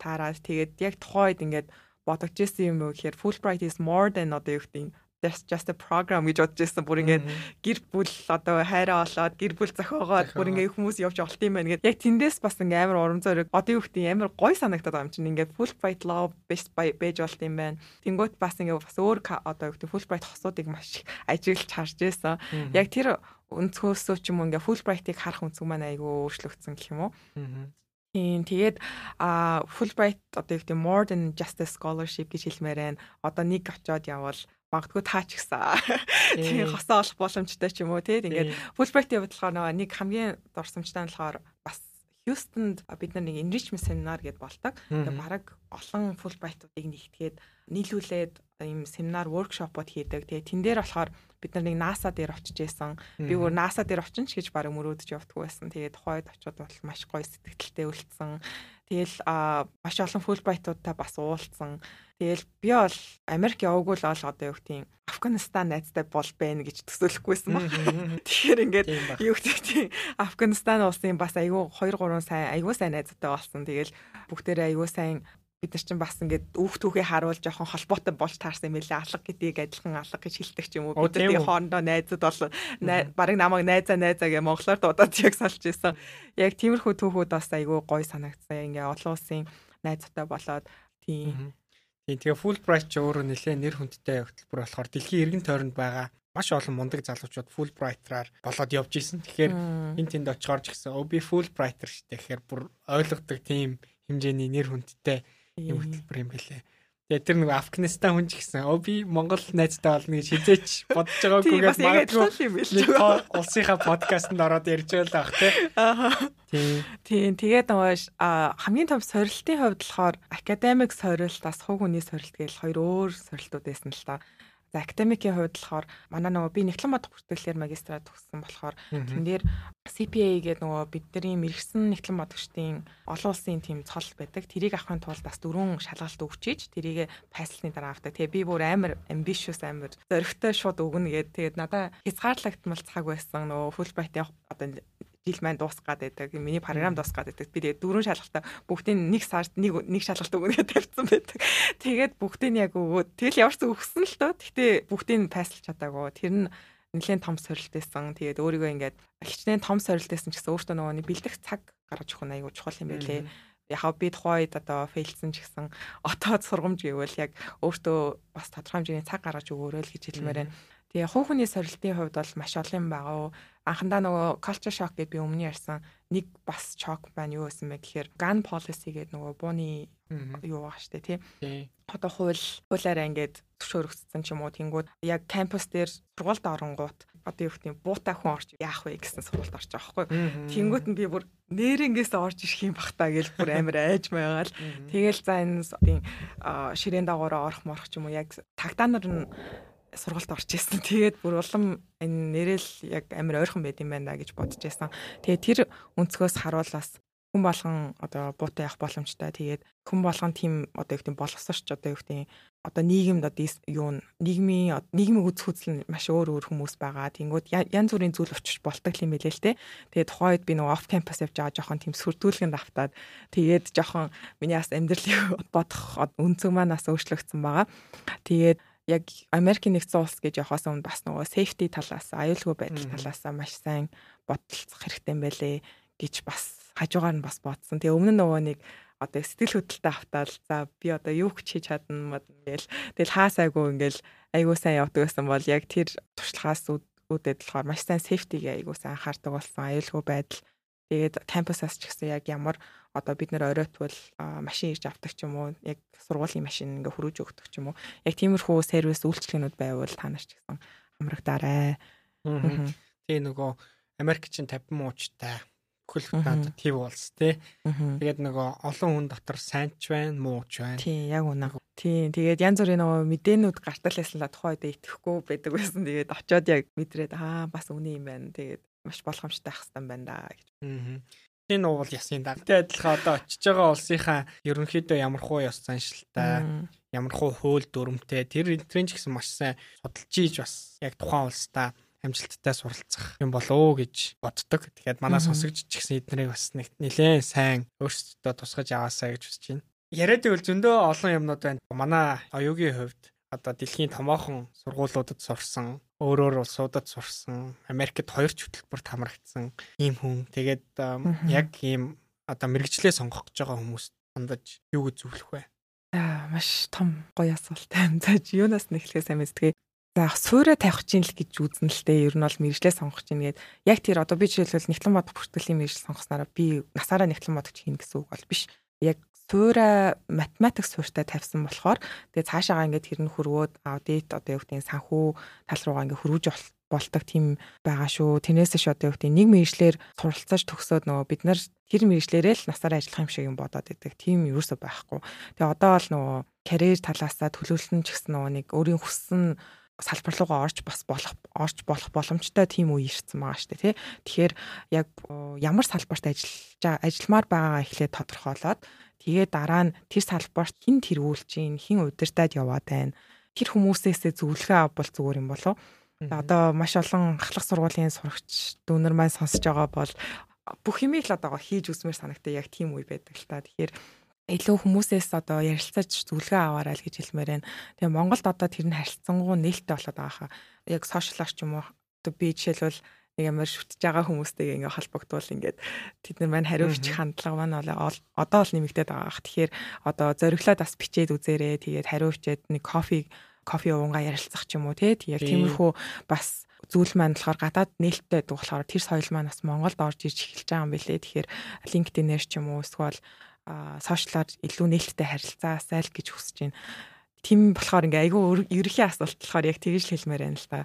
таараад тэгээд яг тухайн үед ингээд бодогч ирсэн юм уу гэхээр Fulbright is more than одоо юу гэдэг that's just a program гэж бодож ирсэн. Бүр ингээд гэр бүл одоо хайраа олоод гэр бүл зохиогоод бүр ингээд хүмүүс явж олт юм байна гэдэг. Яг тэндээс бас ингээд амар урам зориг юу гэдэг амар гой санагдаад байгаа юм чинь ингээд Fulbright love best by байж болт юм байна. Тэнгүүт бас ингээд бас өөр одоо юу гэдэг Fulbright хосуудыг маш ажиглаж харж ирсэн. Яг тэр өнцгөөсөө ч юм уу ингээд Fulbright-ыг харах өнцөг маань айгүй өөрчлөгдсөн гэх юм уу. Тийм тэгээд а Fulbright одоо юу гэдэг more than just a scholarship гэж хэлмээр байна. Одоо нэг очоод явбал магадгүй таач гисэн. Тийм хосоо олох боломжтой ч юм уу тийм ингээд Fulbright-ийн хувьд болохоор нэг хамгийн дурсамжтай нь болохоор бас Хьюстонд бид нар нэг enrichment seminar гэдээ болдог. Тэгээ бараг олон Fulbright-уудыг нэгтгээд нийлүүлээд ийм семинар воркшопууд хийдэг. Тэгээ тэн дээр болохоор бид нар нэг NASA дээр очиж исэн. Би өөр NASA дээр очин ч гэж баг мөрөөдөж явдггүй байсан. Тэгээд тухайд очиод бол маш гоё сэтгэлдээ үлдсэн. Тэгэл маш олон Fulbright-уудтай бас уулзсан. Тэгэл би бол Америк яваагүй л ол одоо юу гэдэг Афганистан найзтай бол байна гэж төсөөлөхгүйсэн баг. Тэгэхээр ингээд юу гэдэг Афганистан улсын бас айгүй 2 3 сайн айгүй сайн найзтай болсон. Тэгэл бүгдээрээ айгүй сайн бид нар чинь бас ингээд өөх түүхээ харуул жоохон холбоотой болж таарсан юм лээ. Алга гэдгийг адилхан алга гэж хэлдэг ч юм уу. Бид нар хоорондоо найзууд бол барыг намайг найзаа найзаа гэ монголоор дуудаад яг салж исэн. Яг тиймэрхүү түүхүүд бас айгүй гоё санагдсан. Ингээ олон улсын найзтай болоод тийм. Тийм тэгээ Fulbright ч өөрөө нэлээд нэр хүндтэй хөтөлбөр болохоор дэлхийн эргэн тойронд байгаа маш олон мундаг залуучууд Fulbright-аар болоод явж исэн. Тэгэхээр энэ тэнд очихоор ч гэсэн өө би Fulbright-ер штэ. Тэгэхээр бүр ойлгодог тийм хэмжээний нэр хүндтэй юм хөтөлбөр юм бэлээ. Тэгээ тэр нэг Афганистан хүн ч гэсэн өө би Монгол найзтай болно гэж хизээч бодож байгаагүйгээд магадгүй улсынхаа подкастт ороод ярьж байлаа ах тий. Тийм. Тэгээд нөгөө хамгийн том сорилтын хувьд болохоор академик сорилт бас хувь хүний сорилт гэж хоёр өөр сорилтууд байсан л та. За академикийн хувьд болохоор манай нөгөө би нэгтлэн бодох бүртгэлээр магистрат төгссөн болохоор тэн дээр CPA гэдэг нөгөө бидний мэрэгсэн нэгтлэн бодогчдын олон улсын тийм цол байдаг. Тэрийг авахын тулд бас дөрвөн шалгалт өгчиж тэрийг пайслсны дараа авдаг. Тэгээ би бүр амар ambitious амар зөрөгтэй шууд өгнө гэдэг. Тэгээд надаа хязгаарлагдмал цаг байсан нөгөө Fulbright одоо жил маань дуусгаад байдаг. Миний програм дуусгаад байдаг. Би тэгээд дөрвөн шалгалтаа бүгдийг нэг сард нэг нэг шалгалт өгнө гэж тавьсан байдаг. Тэгээд бүгдийг яг өгөөд тэгэл ямар ч өгсөн л дөө. Гэхдээ бүгдийг пайслж чадаагүй. Тэр нь нэлээд том сорилт байсан. Тэгээд өөрийгөө ингээд хичнээн том сорилт байсан ч гэсэн өөртөө нөгөө бэлдэх цаг гаргаж өгөх нь айгүй чухал юм байлээ. Яхаа би тухайд одоо фейлсэн ч гэсэн отоод сургамж гэвэл яг өөртөө бас тодорхой хэмжээний цаг гаргаж өгөөрэй л гэж хэлмээр байна. Тэгээ хувь хүний сорилтын хувьд бол маш олон байгаа анхандаа нөгөө culture shock гэдээ би өмнө ярьсан нэг бас shock байна юу гэсэн бэ гэхээр gun policy гэдэг нөгөө бууны юу байгаа штэ тий. Одоо хууль хуулаараа ингээд зөвшөөрөгдсөн ч юм уу тэнгууд яг кампус дээр сургуульд оронгууд одоо юу гэдэг буутай хүн орж яах вэ гэсэн сургуульд орж байгаа хгүй. Тэнгууд нь би бүр нэрнгээс орж ирэх юм бах та гэж бүр амар айж маягаал. Тэгэл за энэ ширээн дагавраа орох морох ч юм уу яг тагдаанаар нь сургалт орж исэн. Тэгээд бүр улам энэ нэрэл яг амар ойрхон байд юм байна гэж бодож байсан. Тэгээд тэр өнцгөөс харуулаас хүн болгон одоо буутай явах боломжтой. Тэгээд хүн болгон тийм одоо юу гэдэг боловсрч одоо юу гэдэг одоо нийгэмд одоо юу нийгмийн нийгмийн үз хүзэл маш өөр өөр хүмүүс байгаа. Тэнгүүд янз бүрийн зүйл өчөж болдог юм билээ л те. Тэгээд тухайд би нөгөө оф кампус явж байгаа жоохон тийм сүрдүүлгэнд автаад тэгээд жоохон миний бас амьдралыг бодох өнцөг маань бас өөрчлөгдсөн байгаа. Тэгээд яг Америкийн нэгдсэн улс гэж явахаас өмнө бас нөгөө safety талаас аюулгүй байдал талаас маш сайн бодолцох хэрэгтэй байлээ гэж бас хажуугаар нь бас бодсон. Тэгээ өмнө нь нөгөө нэг одоо сэтгэл хөдлөлтөд автаал за би одоо юу ч хийж чадна ингээл тэгэл хаасайгүй ингээл айгуу сайн явдаг гэсэн бол яг тэр туршлагаас үүдээд болохоор маш сайн safety-г айгуу сайн анхаардаг болсон аюулгүй байдал тэгээд кампусаас ч гэсэн яг ямар одоо бид нэр оройтвол машин ирж авдаг ч юм уу яг сургуулийн машин ингээ хөрөөж өгдөг ч юм уу яг тиймэрхүү сервис үйлчлэгнүүд байвал та нар ч гэсэн хамрагдаарай. Тэгээ нөгөө Америк чинь 50 муучтай бүхэл надад тийм улс тий. Тэгээд нөгөө олон хүн дотор сайн ч байна, муу ч байна. Тийм, яг үнэ. Тийм, тэгээд янз бүрийн нөгөө мэдээнүүд гартал байсан л тухайд итгэхгүй байдаг байсан. Тэгээд очиод яг мэдрээд аа бас үнэ юм байна. Тэгээд маш болгоомжтой ах хэвээр байна да гэж. Аа энэ уул ясын да. Тэ адилхан одоо очиж байгаа улсынхаа ерөнхийдөө ямархуу ёс заншилтай, ямархуу хууль дүрмтэй тэр энтрийн ч гэсэн маш сайн судалж ийж бас яг тухайн улстай амжилттай суралцах юм болов уу гэж боддог. Тэгэхээр манай сонсогч ч гэсэн эднэрийг бас нэг нэлээд сайн өөрсдөө тусгаж аваасаа гэж хүсэж байна. Яриад ивэл зөндөө олон юмнууд байна. Манай оюугийн хувьд одоо дэлхийн томоохон сургуулиудад сурсан, өөрөөр улсуудад сурсан, Америкт хоёр ч хөтөлбөрт хамрагдсан ийм хүн. Тэгээд яг ийм одоо мэрэгчлээ сонгох гэж байгаа хүмүүс хандаж юу гэж зөвлөх вэ? Аа маш том гоё асуулт байна. За юунаас нэхлэхээ сайн мэдтгээ. За суурэ тавих чинь л гэж үзнэ л дээ. Ер нь бол мэрэгчлээ сонгох чинь гээд яг тэр одоо би жишээлбэл нэгтлэн бодох бүртгэлийн мэрэгжил сонгоснараа би насаараа нэгтлэн бодох чинь гэсэн үг бол биш. Яг суура математик суурьтай тавьсан болохоор тэгээ цаашаагаа ингээд тэр нь хөрвөөд аудит одоо юу гэдэг санхүү тал руугаа ингээд хөрвөж болдог тийм байгаа шүү. Тэрнээс ш одоо юу гэдэг нэг мэрэгчлэр суралцаж төгсөөд нөгөө бид нар тэр мэрэгчлэрээ л насаараа ажиллах юм шиг юм бодоод идэг. Тийм юусоо байхгүй. Тэгээ одоо бол нөгөө карьер талаасаа төлөвлөлт нь ч гэсэн нөгөө нэг өөрийн хүссэн салбар руугаа орж бас болох орж болох боломжтой тийм үе ирсэн байгаа шүү дээ тий. Тэгэхээр яг ямар салбарт ажиллаж ажилламаар байгаагаа эхлээд тодорхойлоод тэгээ дараа нь тэр салбарт хэн тэргүүлж гин хэн удирдаад яваад байна. Тэр хүмүүсээсээ зөвлөгөө авбал зүгээр юм болов. Одоо маш олон ахлах сургуулийн сурагч дүүнер маань сонсож байгаа бол бүх юмыг л одоо хийж үсмээр санагтай яг тийм үе байдаг л та. Тэгэхээр илүү хүмүүсээс одоо ярилцаж зөвлөгөө аваарай л гэж хэлмээр байна. Тэгээ Монголд одоо тэр нь харилцангуй нээлттэй болоод байгаа хаа. Яг сошиалар ч юм уу одоо би жишээлбэл нэг ямар шүтж байгаа хүмүүстэйгээ ингээ холбогдвол ингээд тэд нар маань хариу бичих хандлага маань бол одоо л нэмэгдээд байгаа ах. Тэгэхээр одоо зориглоод бас бичээд үзээрэй. Тэгээд хариу бичээд нэг кофе кофе уунгаа ярилцах ч юм уу тий. Яг тиймэрхүү бас зүйл маань болохоор гадаад нээлттэй байдаг болохоор тэр соёл маань бас Монголд орж ирж эхэлж байгаа юм билээ. Тэгэхээр LinkedIn-ээр ч юм уу эсвэл сошиалаар илүү нээлттэй харилцаасай л гэж хүсэж байна. Тим болохоор ингээ айгүй ерөхийн асуулт болохоор яг тэгж л хэлмээр байна л да.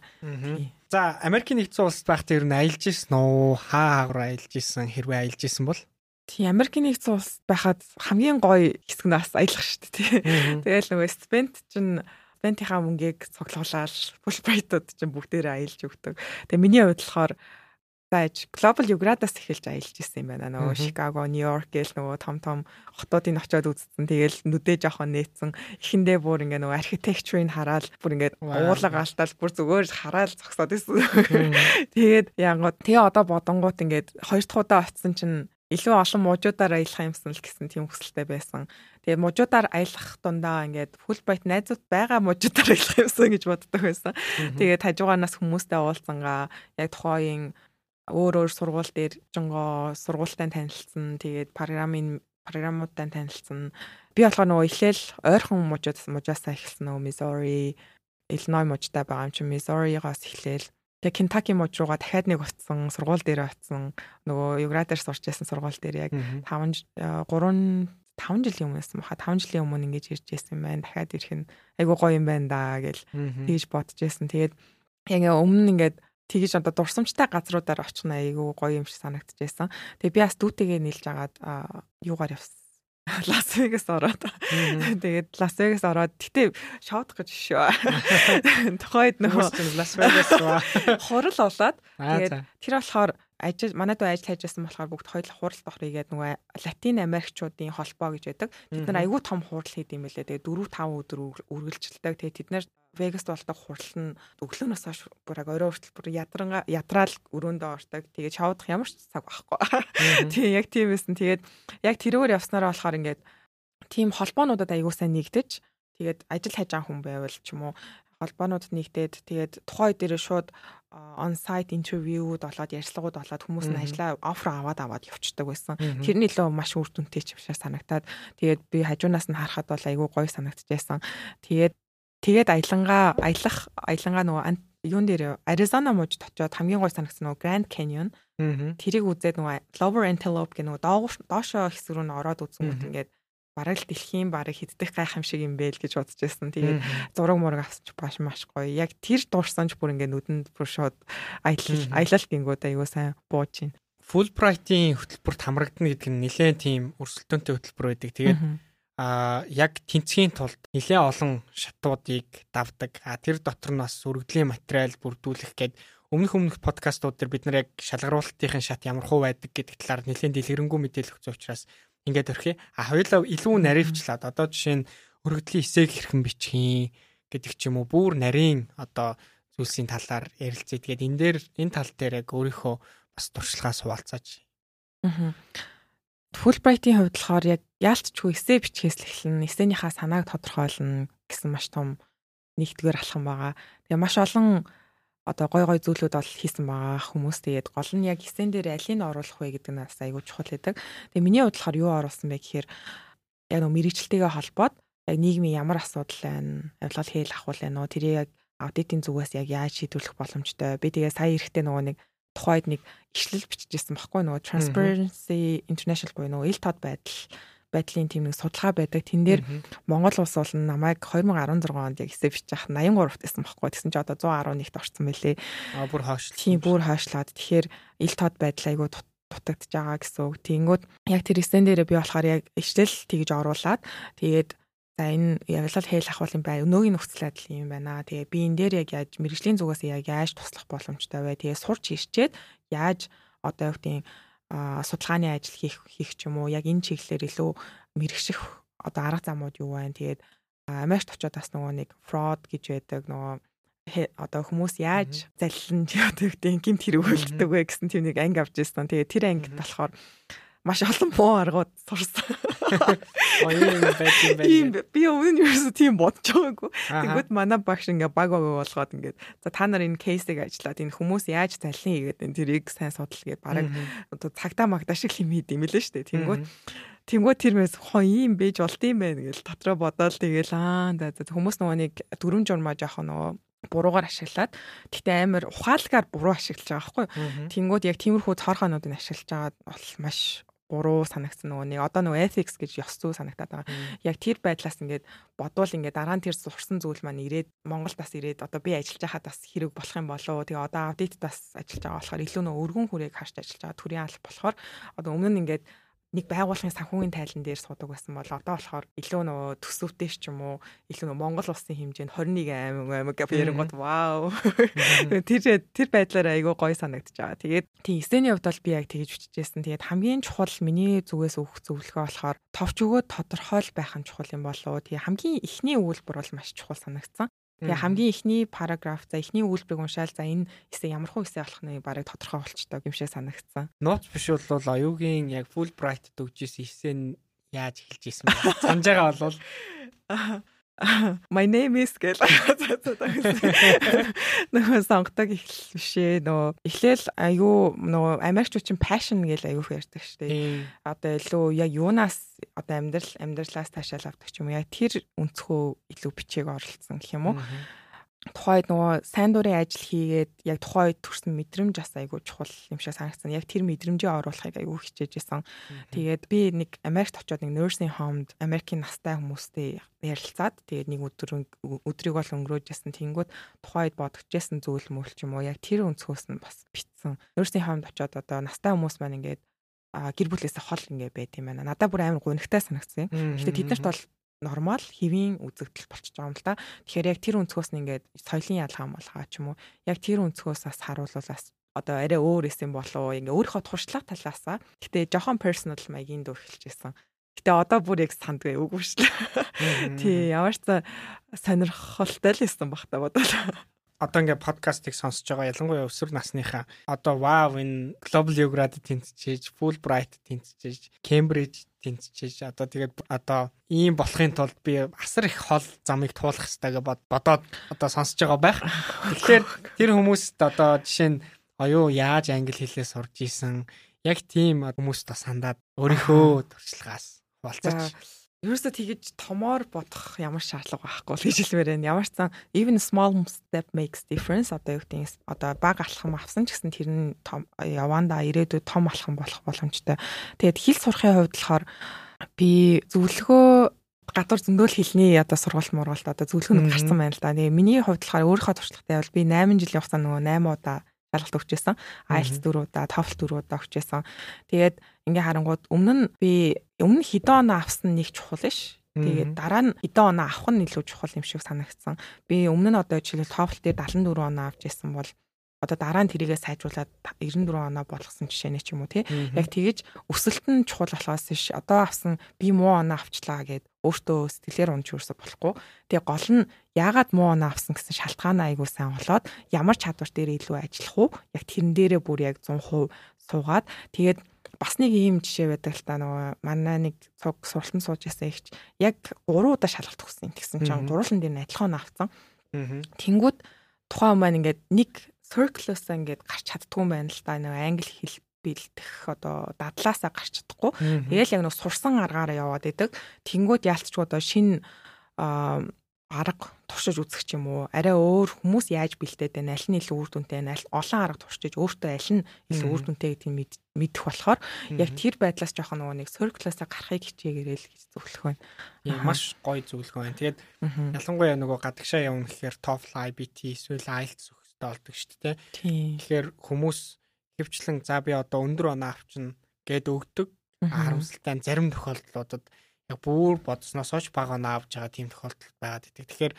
За Америкийн нэгдсэн улсад байхдаа ер нь аялж исэн үү? Хаа хаагуур аялж исэн? Хэрвээ аялж исэн бол? Тийм Америкийн нэгдсэн улсад байхад хамгийн гоё хэсэг нь бас аялах шүү дээ. Тэгэл нөгөө Спент чинь Спентийнхаа мөнгийг цуглуулаад Fulbright-ууд чинь бүгдээрээ аялж өгдөг. Тэгээ миний хувьд болохоор байж Global Юградаас эхэлж аялж исэн юм байна. Нөгөө New York гэл нөгөө том том хотуудыг очиод үзсэн. Тэгэл нүдээ жоохон нээсэн. Эхэндээ бүр ингээ нөгөө архитектурыг хараад бүр ингээ уулга алтал бүр зүгээр хараад зогсоод исэн. Тэгээд янгууд тэгээ одоо бодонгууд ингээд хоёр дахь удаа очисон чинь илүү олон мужуудаар аялах юмсан л гэсэн тийм хүсэлтэй байсан. Тэгээ мужуудаар аялах дундаа ингээд Fulbright найзууд байгаа мужуудаар аялах юмсан гэж боддог байсан. Тэгээд хажуугаас хүмүүстэй уулзсангаа яг тухайн өөр өөр сургууль дээр жингоо сургуультай танилцсан. Тэгээд програмын програмуудтай танилцсан. Би болохоор нөгөө ихлээл ойрхон мужууд мужаасаа эхэлсэн нөгөө Missouri, Illinois мужтай байгаа юм чи Missouri-гоос эхлээл Тэгээ Kentucky муж руугаа дахиад нэг утсан сургууль дээр очсон. Нөгөө Юградаар сурч байсан сургууль дээр яг 5 3 5 жилийн өмнөөс юм хаа 5 жилийн өмнө ингэж ирж байсан юм байна. Дахиад ирэх нь айгуу гоё юм байна да гэж тэгж бодож байсан. Тэгээд яг өмнө ингээд тэгэж одоо дурсамжтай газруудаар очих нь айгүй гоё юм шиг санагдчихсан. Тэгээ би бас дүүтэйгээ нийлж агаад юугаар явсан. Лас Вегас ороод. Тэгээд Лас Вегас ороод гэтээ шоудах гэж шүү. Тухайд нөгөө Лас Вегас руу хурал болоод тэгээд тэр болохоор ажил манайд ажил хайж байсан болохоор бүгд хоёул хурал дохрыг гээд нөгөө Латин Америкчуудын холбоо гэж байдаг. Бид нар айгүй том хурал хийд юм байлээ. Тэгээ 4 5 өдөр үргэлжилдэг. Тэгээ тэд нар Вегаст болдог хурал нь өглөөнөөс хойш бүр яг орой хүртэл бүр ядранга ядраал өрөөндөө ордог. Тэгээд шавдах ямар ч цаг байхгүй. Тийм яг тийм байсан. Тэгээд яг тэрөөр явснараа болохоор ингээд тийм холбоонуудад аягүй сайн нэгдэж тэгээд ажил хайж байгаа хүн байвал ч юм уу холбоонуудад нэгдээд тэгээд тухай дээрээ шууд on site interview-уд болоод ярилцлагууд болоод хүмүүс нь ажлаа offer аваад аваад явцдаг байсан. Тэр нь илүү маш үр дүнтэй ч бишээ санагтаад тэгээд би хажуунаас нь харахад бол айгүй гоё санагдчихсан. Тэгээд Тэгээд аялангаа аялах аялангаа нөгөө юун дээр Аризона мужид очиод хамгийн гой санагдсан нөгөө Grand Canyon. Тэрийг үзээд нөгөө Lower Antelope гэх нөгөө доошоо хэсэг рүү н ороод үзэнгүүт ингээд бараг л дэлхийн бараг хиддэх гайх юм шиг юм бэ л гэж бодож байсан. Тэгээд зураг мураг авсч баш маш гоё. Яг тэр дуурсан ч бүр ингээд нүдэнд бүр шууд аялал аялал гингүүд аюу сайн бууж байна. Fulbright-ийн хөтөлбөрт хамрагдана гэдэг нь нэлээд тийм өрсөлдөөнтэй хөтөлбөр байдаг. Тэгээд а яг тэнцгийн тулд нэлээ олон шатуудыг давдаг. А тэр дотор нь бас өргөдлийн материал бүрдүүлэх гээд өмнөх өмнөх подкастууд дээр бид нар яг шалгаруулалтын шат ямар хуу байдаг гэдэг талаар нэлээд дэлгэрэнгүй мэдээлэл өгсөн учраас ингээд өрхий. А хоёулаа илүү наривчлаад одоо жишээ нь өргөдлийн эсэг хэрхэн бичих гэдэг ч юм уу бүр нарийн одоо зүйлсийн талаар ярилцъя. Тэгээд энэ дээр энэ тал дээр яг өөрийнхөө бас туршлагаа суулцааж. Аа Fulbright-ийн хувьд болохоор яг яалтчгүй эссе бичгээс л эхэлнэ. Эссенийхаа санааг тодорхойлно гэсэн маш том нэгдүгээр алхам байгаа. Тэгээ маш олон одоо гой гой зүйлүүд бол хийсэн байгаа хүмүүс тэгээд гол нь яг эссен дээр алийг оруулах вэ гэдэг нь бас айгүй чухал байдаг. Тэгээ миний хувьд болохоор юу оруулсан бэ гэхээр яг нөө мэрэгчлэлтэйгээ холбоод яг нийгмийн ямар асуудал байна, явлал хээл ахвал байна уу, тэрийг яг аудитын зүгээс яг яаж шийдвэрлэх боломжтой. Би тэгээ сая эрэхтэй нөгөө нэг тухайд нэг ишлэл бичижсэн баггүй нөгөө Transparency International буюу нөгөө ил тод байдал байдлын тийм нэг судалгаа байдаг. Тэн дээр Монгол улс бол намайг 2016 онд яг эсэ бичиж ах 83-т байсан байхгүй. Тэгсэн чи одоо 111-т орсон байлээ. Аа бүр хойшлоо. Тийм бүр хойшлоод. Тэгэхээр ил тод байдал айгуу дутагдж байгаа гэсэн үг. Тэнгүүд яг тэр эсэн дээрээ би болохоор яг ишлэл тэгж оруулаад тэгээд за энэ явлал хэйл ахвал юм бай. Өнөөгийн нөхцөл байдал юм байна. Тэгээ би энэ дээр яг яаж мэрэгжлийн зүгээс яг яаж туслах боломжтой вэ? Тэгээ сурч ирчээд яаж одоо юу гэдэг судалгааны ажил хийх хийх ч юм уу яг энэ чиглэлээр илүү мэрэгших одоо арга замууд юу байна. Тэгээд Америкт очиод бас нөгөө нэг fraud гэж байдаг нөгөө одоо хүмүүс яаж заллин одоо гэдэг гимт хэрэг үлддэг вэ гэсэн тийм нэг анги авч ирсэн. Тэгээ тэр ангид болохоор маш олон муу аргууд сурсан. Оёо юм байт юм байна. Би өмнө нь ерөөсөө тийм бодож байгаагүй. Тэгвэл манай багш ингээ баг баг болгоод ингээд за та нар энэ кейсийг ажиллаад энэ хүмүүс яаж заллин хийгээд энэ тэрийг сайн судал гээд бараг одоо цагтаа магтаа шиг юм хийд юм лээ шүү дээ. Тэнгүүт Тэнгүү тэр мэс хоо ийм бэж болд юм байна гэж дотроо бодоол тэгэл аа за хүмүүс нөгөө нэг дүрм журмаа жоох нөгөө буруугаар ашиглаад тэгтээ амар ухаалгаар буруу ашиглаж байгаа байхгүй. Тэнгүүд яг тиймэрхүү цорхоонуудыг ашиглаж байгаа бол маш буруу санагдсан нөгөө нэг одоо нөгөө ethics гэж ёс зүй санагдаад байгаа. Яг тэр байдлаас ингээд бодвол ингээд дараа нь тэр сурсан зүйл маань ирээд Монголд бас ирээд одоо би ажиллаж байхад бас хэрэг болох юм болоо. Тэгээ одоо аудит бас ажиллаж байгаа болохоор илүү нөгөө өргөн хүрээг харж ажиллаж байгаа төрийн алба болохоор одоо өмнө нь ингээд нэг байгууллагын санхүүгийн тайлан дээр суудаг байсан бол одоо болохоор илүү нөгөө төсөвтэй ч юм уу илүү нөгөө Монгол улсын хэмжээнд 21 аймаг аймаг гэх ярингууд вау тэр тэр байдлаараа айгүй гоё санагдаж байгаа. Тэгээд тийм эсэний хувьд бол би яг тэгж бичижсэн. Тэгээд хамгийн чухал миний зүгээс өгөх зөвлөгөө болохоор товч өгөөд тодорхойл байх нь чухал юм болоо. Тэгээд хамгийн ихний үйлбэр бол маш чухал санагдсан. Тэгээ хамгийн ихний параграф за ихний үйлбэрийг уншаал за энэ хэсэг ямар хуу хэсэг болох нь барыг тодорхой болчтой юм шиг санагдсан. Нууц биш бол оюугийн яг Fulbright өгжсэн хэсэг нь яаж эхэлж исэн бэ? Санаж байгаа бол My name is гэл. Нөгөө сонгодог эхлэл бишээ нөгөө эхлээл айгүй нөгөө Америкчууд passion гэл айгүй ярьдаг штеп. Одоо илүү яг юунаас одоо амьдрал амьдралаас таашаал авдаг ч юм уу яг тэр өнцгөө илүү бичээг оролцсон гэх юм уу тухайд нөгөө сайн дурын ажил хийгээд яг тухайд төрсэн мэдрэмж бас айгүй чухал юм шиг санагдсан. Яг тэр мэдрэмжээ оруулахыг айгүй хичээжсэн. Тэгээд би нэг Америкт очиод нэг nursing home-д Америкийн настай хүмүүстэй ярилцаад тэгээд нэг өдөр өдрийг бол өнгөрөөжсэн. Тэнгүүд тухайд бодогчжсэн зүйл мөл ч юм уу яг тэр өнцгөөс нь бас битсэн. Nursing home-д очиод одоо настай хүмүүс маань ингээд гэр бүлээсээ хол ингээ байт юм байна. Надад бүр амар гонигтай санагдсан юм. Гэтэ тэднэрт бол нормал хэвийн үзэгдэл болчихж байгаа юм л да. Тэгэхээр яг тэр өнцгөөс нь ингээд соёлын ялгаан болгоо ч юм уу. Яг тэр өнцгөөс бас харуулвал бас одоо арай өөр эсэм болоо ингээ өөрийнхөө туршлага талаасаа. Гэтэ жохон personal маягийн дүү эхэлж байсан. Гэтэ одоо бүр яг сандгүй үгүй шүү дээ. Тий, ямар ч сонирхолтой л байсан бах та бодвол одоо ингээ подкастыг сонсож байгаа ялангуяа өсвөр насныхаа одоо вау энэ Global Geographic тэнцэж, Fulbright тэнцэж, Cambridge тэнцэж одоо тэгээд одоо ийм болохын тулд би асар их хол замыг туулах хэрэгтэй гэж бодоод одоо сонсож байгаа байх. Тэгэхээр тэр хүмүүст одоо жишээ нь оюу яаж англи хэлээ сурж исэн яг тийм хүмүүст бас хандаад өөрийнхөө туршлагаас хуваалцаж ерөөсө тэгэж томоор бодох ямар шаардлага байхгүй л гэж хэлмээр байна. Ямар ч сан even small step makes difference одоо юу гэдэг одоо баг алхам авсан ч гэсэн тэр нь том яванда ирээдүйд том алхам болох боломжтой. Тэгээд хэл сурахын хувьд болохоор би зөвлөгөө гадуур зөндөөл хэлний одоо сургалт мургалт одоо зөвлөгөөнд гарсан байна л да. Тэгээ миний хувьд болохоор өөрийнхөө туршлагатай бол би 8 жилийн хугацаанд нөгөө 8 удаа шалгалт өгчээсэн. IELTS 4 удаа, TOEFL 4 удаа өгчээсэн. Тэгээд ингээ харангууд өмнө нь би өмнө хэдэн оноо авсан нэг чухал ш. Тэгээд дараа нь хэдэн оноо авах нь илүү чухал юм шиг санагдсан. Би өмнө нь одоо жишээл TOEFL дээр 74 оноо авч ирсэн бол одоо дараа нь тэрийгээ сайжруулад 94 оноо болгосон жишээний ч юм уу тий. Яг тэгэж өсөлт нь чухал болохоос ш. Одоо авсан би муу оноо авчлаа гэд өөртөө сэтгэлээр унж юурсаа болохгүй. Тэгээ гол нь яагаад муу оноо авсан гэсэн шалтгаан айгуу сайн болоод ямар чадвар дээр илүү ажиллах уу? Яг тэрэн дээрээ бүр яг 100% суугаад тэгээд бас нэг ийм жишээ байдаг л та нөгөө манай нэг цуг суралтан сууж ясан ихч яг 3 удаа шалгалт өгсөн. Тэгсэн чинь гуруулан дээр нь адилхан авсан. Тэнгүүд тухайн маань ингээд нэг circle-аас ингээд гарч чаддгүй юм байна л да. Нэг англи хэл бэлдэх одоо дадлаасаа гарч чадахгүй. Тэгэл яг нэг сурсан аргаараа яваад идэг. Тэнгүүд яалтчгүй одоо шинэ арга туршиж үзэх ч юм уу арай өөр хүмүүс яаж бэлдээд байна аль нь илүү үр дүнтэй байна олон арга туршиж өөртөө аль нь илүү үр дүнтэй гэдгийг мэдэх болохоор яг тэр байдлаас жоохон нөгөө нэг circle-аас гарахыг хичээгээрэй л гэж зөвлөх байна. Яа маш гоё зөвлөх байна. Тэгээд ялангуяа нөгөө гадагшаа явна гэхээр TOEFL, IBT эсвэл IELTS өгөхтэй болдог шүү дээ. Тэгэхээр хүмүүс хөвчлэн за би одоо өндөр оноо авчна гэд өгдөг. Харамсалтай зарим тохиолдлуудад яг бүр бодсноос хойш бага оноо авч байгаа тийм тохиолдол байгаад идэг. Тэгэхээр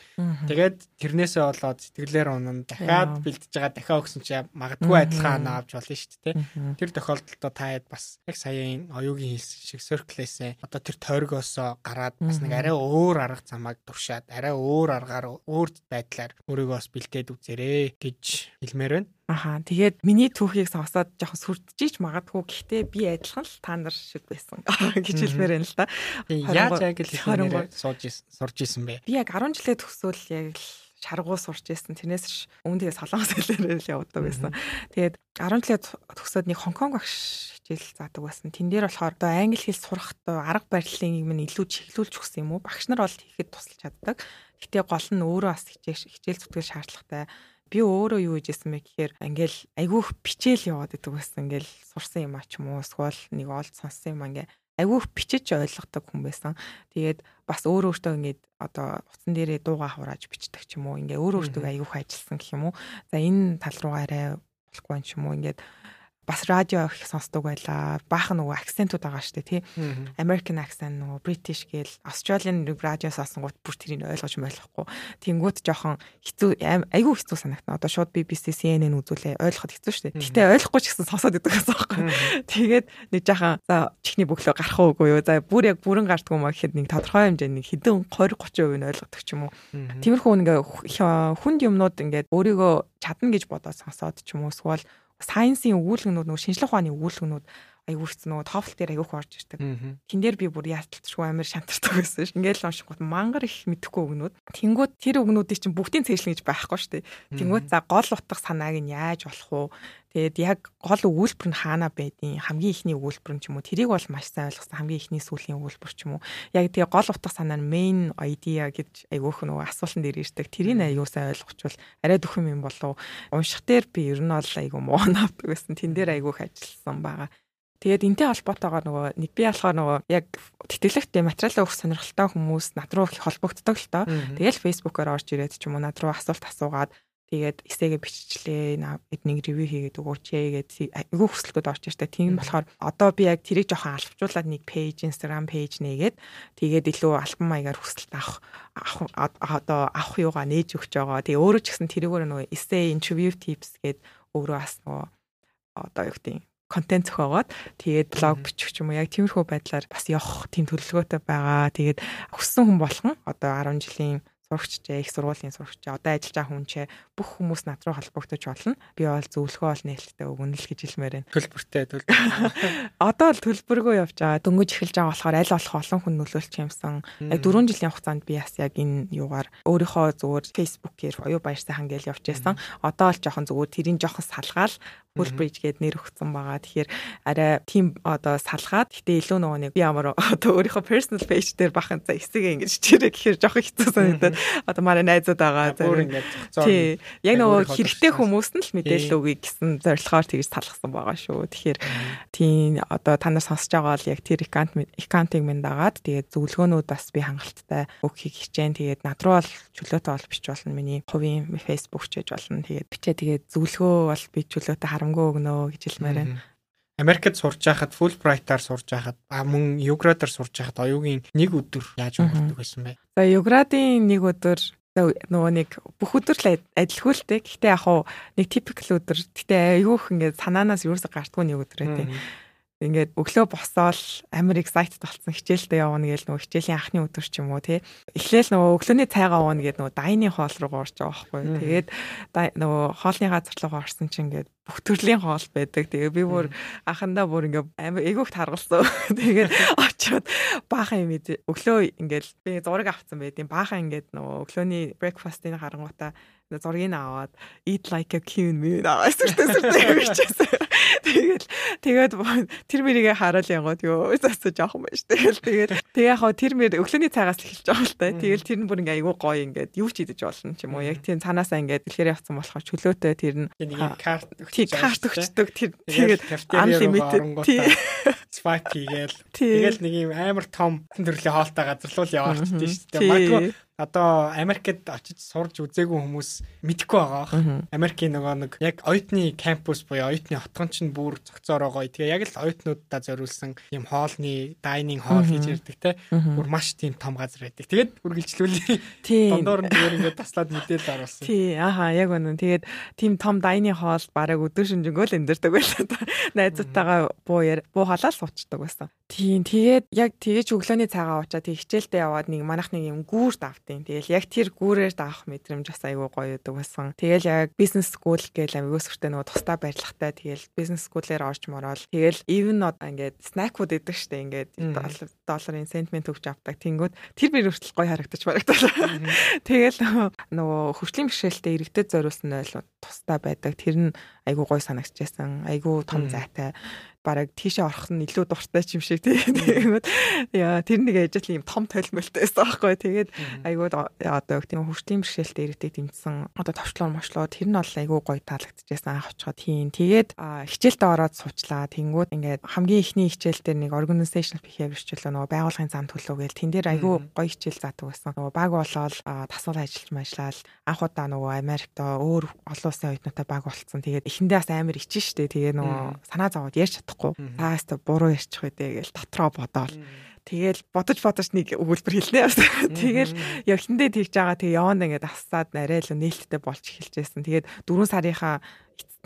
тэгээд тэрнээсээ болоод сэтгэлээр унан дахиад бэлдэж байгаа дахиад өгсөн чи магадгүй адилхан оноо авч болно шүү дээ. Тэр тохиолдолдоо таад бас яг саяын оюугийн хэлсэн шиг circle-ээсээ одоо тэр тойргоосоо гараад бас нэг арай өөр арга замааг туршаад арай өөр аргаар өөр байдлаар өөрийгөө бас бэлдээд үзээрэй гэж хэлмээр байна. Аха тэгээд миний түүхийг сонсоод жоохон сүрдчихэж магадгүй гэхдээ би адилхан л та нар шиг байсан гэж хэлмээр байна л да. Яаж англи хэлээр сууж сурж исэн бэ? Би яг 10 жилээ төгсөөл яг л шаргуу сурч исэн. Тэрнээс өмнө тэгээ солонгос хэлээр л явдаг байсан. Тэгээд 10 жилээ төгсөөд нэг Хонконг багш хичээл заадаг байсан. Тэн дээр болохоор одоо англи хэл сурахт арга барилын юм илүү чиглүүлж өгсөн юм уу? Багш нар бол хийхэд тусалж чаддаг. Гэтэ гол нь өөрөө бас хичээл хичээл зүтгэл шаардлагатай би өөрөө юу хийжсэн бэ гэхээр ингээл айгүйх бичээл яваад идэг байсан ингээл сурсан юм а ч юм уу эсвэл нэг олд сонссон юм ингээ айгүйх бичиж ойлгодог хүн байсан. Тэгээд бас өөр өөртөө ингээд одоо утсан дээрээ дууга хурааж бичдэг ч юм уу ингээ өөр өөртөө айгүйх ажилласан гэх юм уу. За энэ тал руугаа арай болохгүй юм ч юм уу ингээд бас радио их сонсдог байлаа. Баахан нөгөө акцентууд байгаа штэ тий. American accent нөгөө British гээл Australian радио сонсонгууд бүр тэрийг ойлгож ойлгохгүй. Тэнгүүд жоохон хэцүү айгүй хэцүү санагтана. Одоо шууд BBC CNN үзүүлээ ойлгоход хэцүү штэ. Гэтэ ойлгохгүй ч гэсэн сонсоод идэг гэсэн байхгүй. Тэгээд нэг жоохон за чихний бөглөө гарах уугүй юу. За бүр яг бүрэн гардггүй маа гэхэд нэг тодорхой хэмжээний хэдэн 20 30% нь ойлгодог ч юм уу. Тиймэрхүү ингээ хүнд юмнууд ингээд өөрийгөө чадна гэж бодоод сонсоод ч юм уу эсвэл сайенсийн өгүүлбэрнүүд нөгөө шинжлэх ухааны өгүүлбэрнүүд аягүй хэцүү нөгөө TOEFL дээр аягүй орж ирдэг. Тэн дээр би бүр яалтчгүй амар шантардаг байсан ш. Ингээл уншингууд мангар их мэдэхгүй өгнүүд. Тэнгүүд тэр өгнүүдийг чинь бүгдийг цээжлэн гэж байхгүй дээ. Тэнгүүд за гол утга санааг нь яаж болох вэ? Тэгээд яг гол өгүүлбэр нь хаана байдیں۔ Хамгийн ихний өгүүлбэр нь ч юм уу тэрийг бол маш сайн ойлгосон. Хамгийн ихний сүүлийн өгүүлбэр ч юм уу. Яг тэгээ гол утга санаа нь main idea гэж айгүйх нөгөө асуултанд дээр ирдэг. Тэрийг аягүй сайн ойлгочвол арай дөхөм юм болов. Унших дээр би ер нь бол айгүй муу навдаг байсан. Тэн дээр айгүйх ажилласан байгаа. Тэгээд энтэй холбоотойгоор нөгөө нэг би болохоор нөгөө яг тэтгэлэгт материалаа өгөх сонирхолтой хүмүүс над руу их холбогддог л тоо. Тэгэл фэйсбүүкээр орж ирээд ч юм уу над руу асуулт асуугаад тэгээд эсээгээ биччихлээ эднийг ревю хийгээд өгөөч гээд айгүй хүсэлтүүд орж иртэй. Тийм болохоор одоо би яг тэрийг жоохон албажуулаад нэг пэйж, Instagram пэйж нээгээд тэгээд илүү альбом маягаар хүсэлт авах одоо авах юугаа нээж өгч байгаа. Тэгээ өөрөө ч гэсэн тэрүүгээр нөгөө эсээ интервью tips гээд өөрөө бас нөгөө одоо юу гэдэг контент зохиогоод тэгээд блог бичих ч юм уу яг тиймэрхүү байдлаар бас явах тийм төлөвлөгөөтэй байгаа. Тэгээд хүссэн хүн болгон одоо 10 жилийн сурагччээ, их сургуулийн сурагчаа, одоо ажиллаж байгаа хүн ч бүх хүмүүс над руу холбогдож болно. Би бол зөвлөгөө бол нээлттэй өгнө л гэж хэлмээр байна. Төлбөртэй төлбөр. Одоо л төлбөргүй явж байгаа. Дөнгөж эхэлж байгаа болохоор аль болох олон хүн нөлөөлч юмсан. Яг 4 жилийн хугацаанд би бас яг энэ юугаар өөрийнхөө зүгээр Facebook-ээр оюу баяр сайхан гэж явж байсан. Одоо л жоохон зүгээр тэрийг жоохон салгаал full bridge гэд нэр өгсөн байгаа. Тэгэхээр арай тийм одоо салгаад гэтээ илүү нөгөө нэг би ямар одоо өөрийнхөө personal page дээр бахан за эсэгээ ингэж чирээ гэхээр жоохон хэцүү санагдаад одоо манай найзууд байгаа. Тий. Яг нөгөө хэрэгтэй хүмүүс нь л мэдээлэл өгье гэсэн зорилгоор тэгж салгасан байгаа шүү. Тэгэхээр тийм одоо та нар сонсож байгаа бол яг тэр аккаунт аккаунтыг минь дагаад тэгээд зөвлөгөөнүүд бас би хангалттай өгөхийг хичээн. Тэгээд над руу бол чөлөөтэй бол бич болно. Миний хувийн Facebook чэж болно. Тэгээд бичээ тэгээд зөвлөгөө бол би чөлөөтэй харам харамгүй өгнө гэж хэлмээр байна. Америкт сурж байхад Fulbright-аар сурж байхад а мөн Юградаар сурж байхад оюугийн нэг өдөр яаж өнгөрдөг байсан бэ? За Юградын нэг өдөр нөгөө нэг бүх өдөр л адилгүй л те. Гэхдээ яг хуу нэг typical өдөр. Гэхдээ айгүйх ингээд санаанаас юусаа гартгүй нэг өдөр те ингээд өглөө босоол амар excited болсон хичээлдээ явна гэж нөгөө хичээлийн анхны өдөр ч юм уу тий. Эхлээл нөгөө өглөөний цайгаа ууна гэдэг нөгөө дайны хоол руу орж байгаа байхгүй. Тэгээд нөгөө хоолны газар руу орсон чинь ингээд бүх төрлийн хоол байдаг. Тэгээ би бүр анхандаа бүр ингээ амар ээгүүх таргалсан. Тэгээд очиод баахан юм өглөө ингээл би зураг авсан байдیں۔ Баахан ингээд нөгөө өглөөний breakfast-ийн харангуйта зургийг аваад eat like a queen мэн аваад сүртэй сүртэй Тэгээд тэгээд тэр мэрийгээ хараал янгууд юу засаж жоохон байж. Тэгэл тэгээд тэгээ яг тэр мэр өглөөний цагаас эхэлж байгаа л та. Тэгэл тэр нь бүр ингээ айгүй гоё ингээд юу ч идэж болно ч юм уу. Яг тийм цаанаасаа ингээд дэлгэрээ явцсан болохоор чөлөөтэй тэр нь карт тий карт өгчдөг тэр тэгээд unlimited swipe хийгээл. Тэгэл нэг юм амар том төрлийн хоолтой газар руу яваалчихдээ шүү дээ. Магадгүй одоо Америкт очиж сурж үзээгүй хүмүүс мэдэхгүй байгаа. Америкийн нөгөө нэг яг оюутны кампус буюу оюутны хотгон чинь бүр цогцоор байгаа. Тэгээ яг л оюутнуудаа зориулсан юм хоолны дайнинг хоол хийж ирдэг те. Бүр маш тийм том газар байдаг. Тэгээд үргэлжлүүлээ. Дондоор нь зүгээр ингээд таслаад мэдээлэл оруулсан. Тий, ааха яг үнэн. Тэгээд тийм том дайны хоол бараг өдөр шинжэнгөө л эндэрдэг байлаа. Найзуудтайгаа буу буу халаал суучдаг байсан. Тийм тэгээд яг тэгэж өглөөний цагаа уучаад тэг хичээлдээ яваад нэг манах нэг юм гүүрт автیں۔ Тэгэл яг тэр гүүрээр даах мэдрэмж бас айгүй гоё байдаг байсан. Тэгэл яг бизнес скул гээл аюу сүртэй нөгөө тусдаа барилгатай тэгэл бизнес скулээр орж мороод тэгэл even одоо ингээд снакууд идэг штэ ингээд долларын сентмент өгч авдаг. Тэнгүүд тэр би хүртэл гоё харагдаж барагдал. Тэгэл нөгөө хөгжлийн бэрхшээлтэй иргэдэд зориулсан ойлууд тусдаа байдаг. Тэр нь айгүй гоё санагдчихсан. Айгүй том зайтай бараг тийшээ орох нь илүү дуртай юм шиг тэгээд яа тэр нэг ажил юм том толмолтой байсан байхгүй тэгээд айгууд одоо тийм хөгжлийн бэрхшээлтэй иргэдэг дэмжсэн одоо товчлоор мочлоо тэр нь бол айгүй гоё таалагдчихсан анх очиход тийм тэгээд хичээлдээ ороод суучлаа. Тэнгууд ингээд хамгийн ихний хичээл дээр нэг organizational behavior хичээл нөгөө байгууллагын зам төлөв гээл тэн дээр айгүй гоё хичээл заадаг байсан. Нөгөө баг болоод тасвал ажиллаж ажиллаад анх удаа нөгөө Америкт өөр олон улсын оюутнуудтай баг болцсон. Тэгээд эхэндээ бас амар ичин штэ. Тэгээд нөгөө санаа зовоод ярьж чадахгүй чадахгүй. Тааста буруу ярьчих үедээ гэж дотроо бодоол. Тэгэл бодож бодож нэг өгүүлбэр хэлнэ. Тэгэл явхиндээ тэгж байгаа тэг яванд ингээд ассаад арай л нээлттэй болж эхэлж байсан. Тэгээд 4 сарынхаа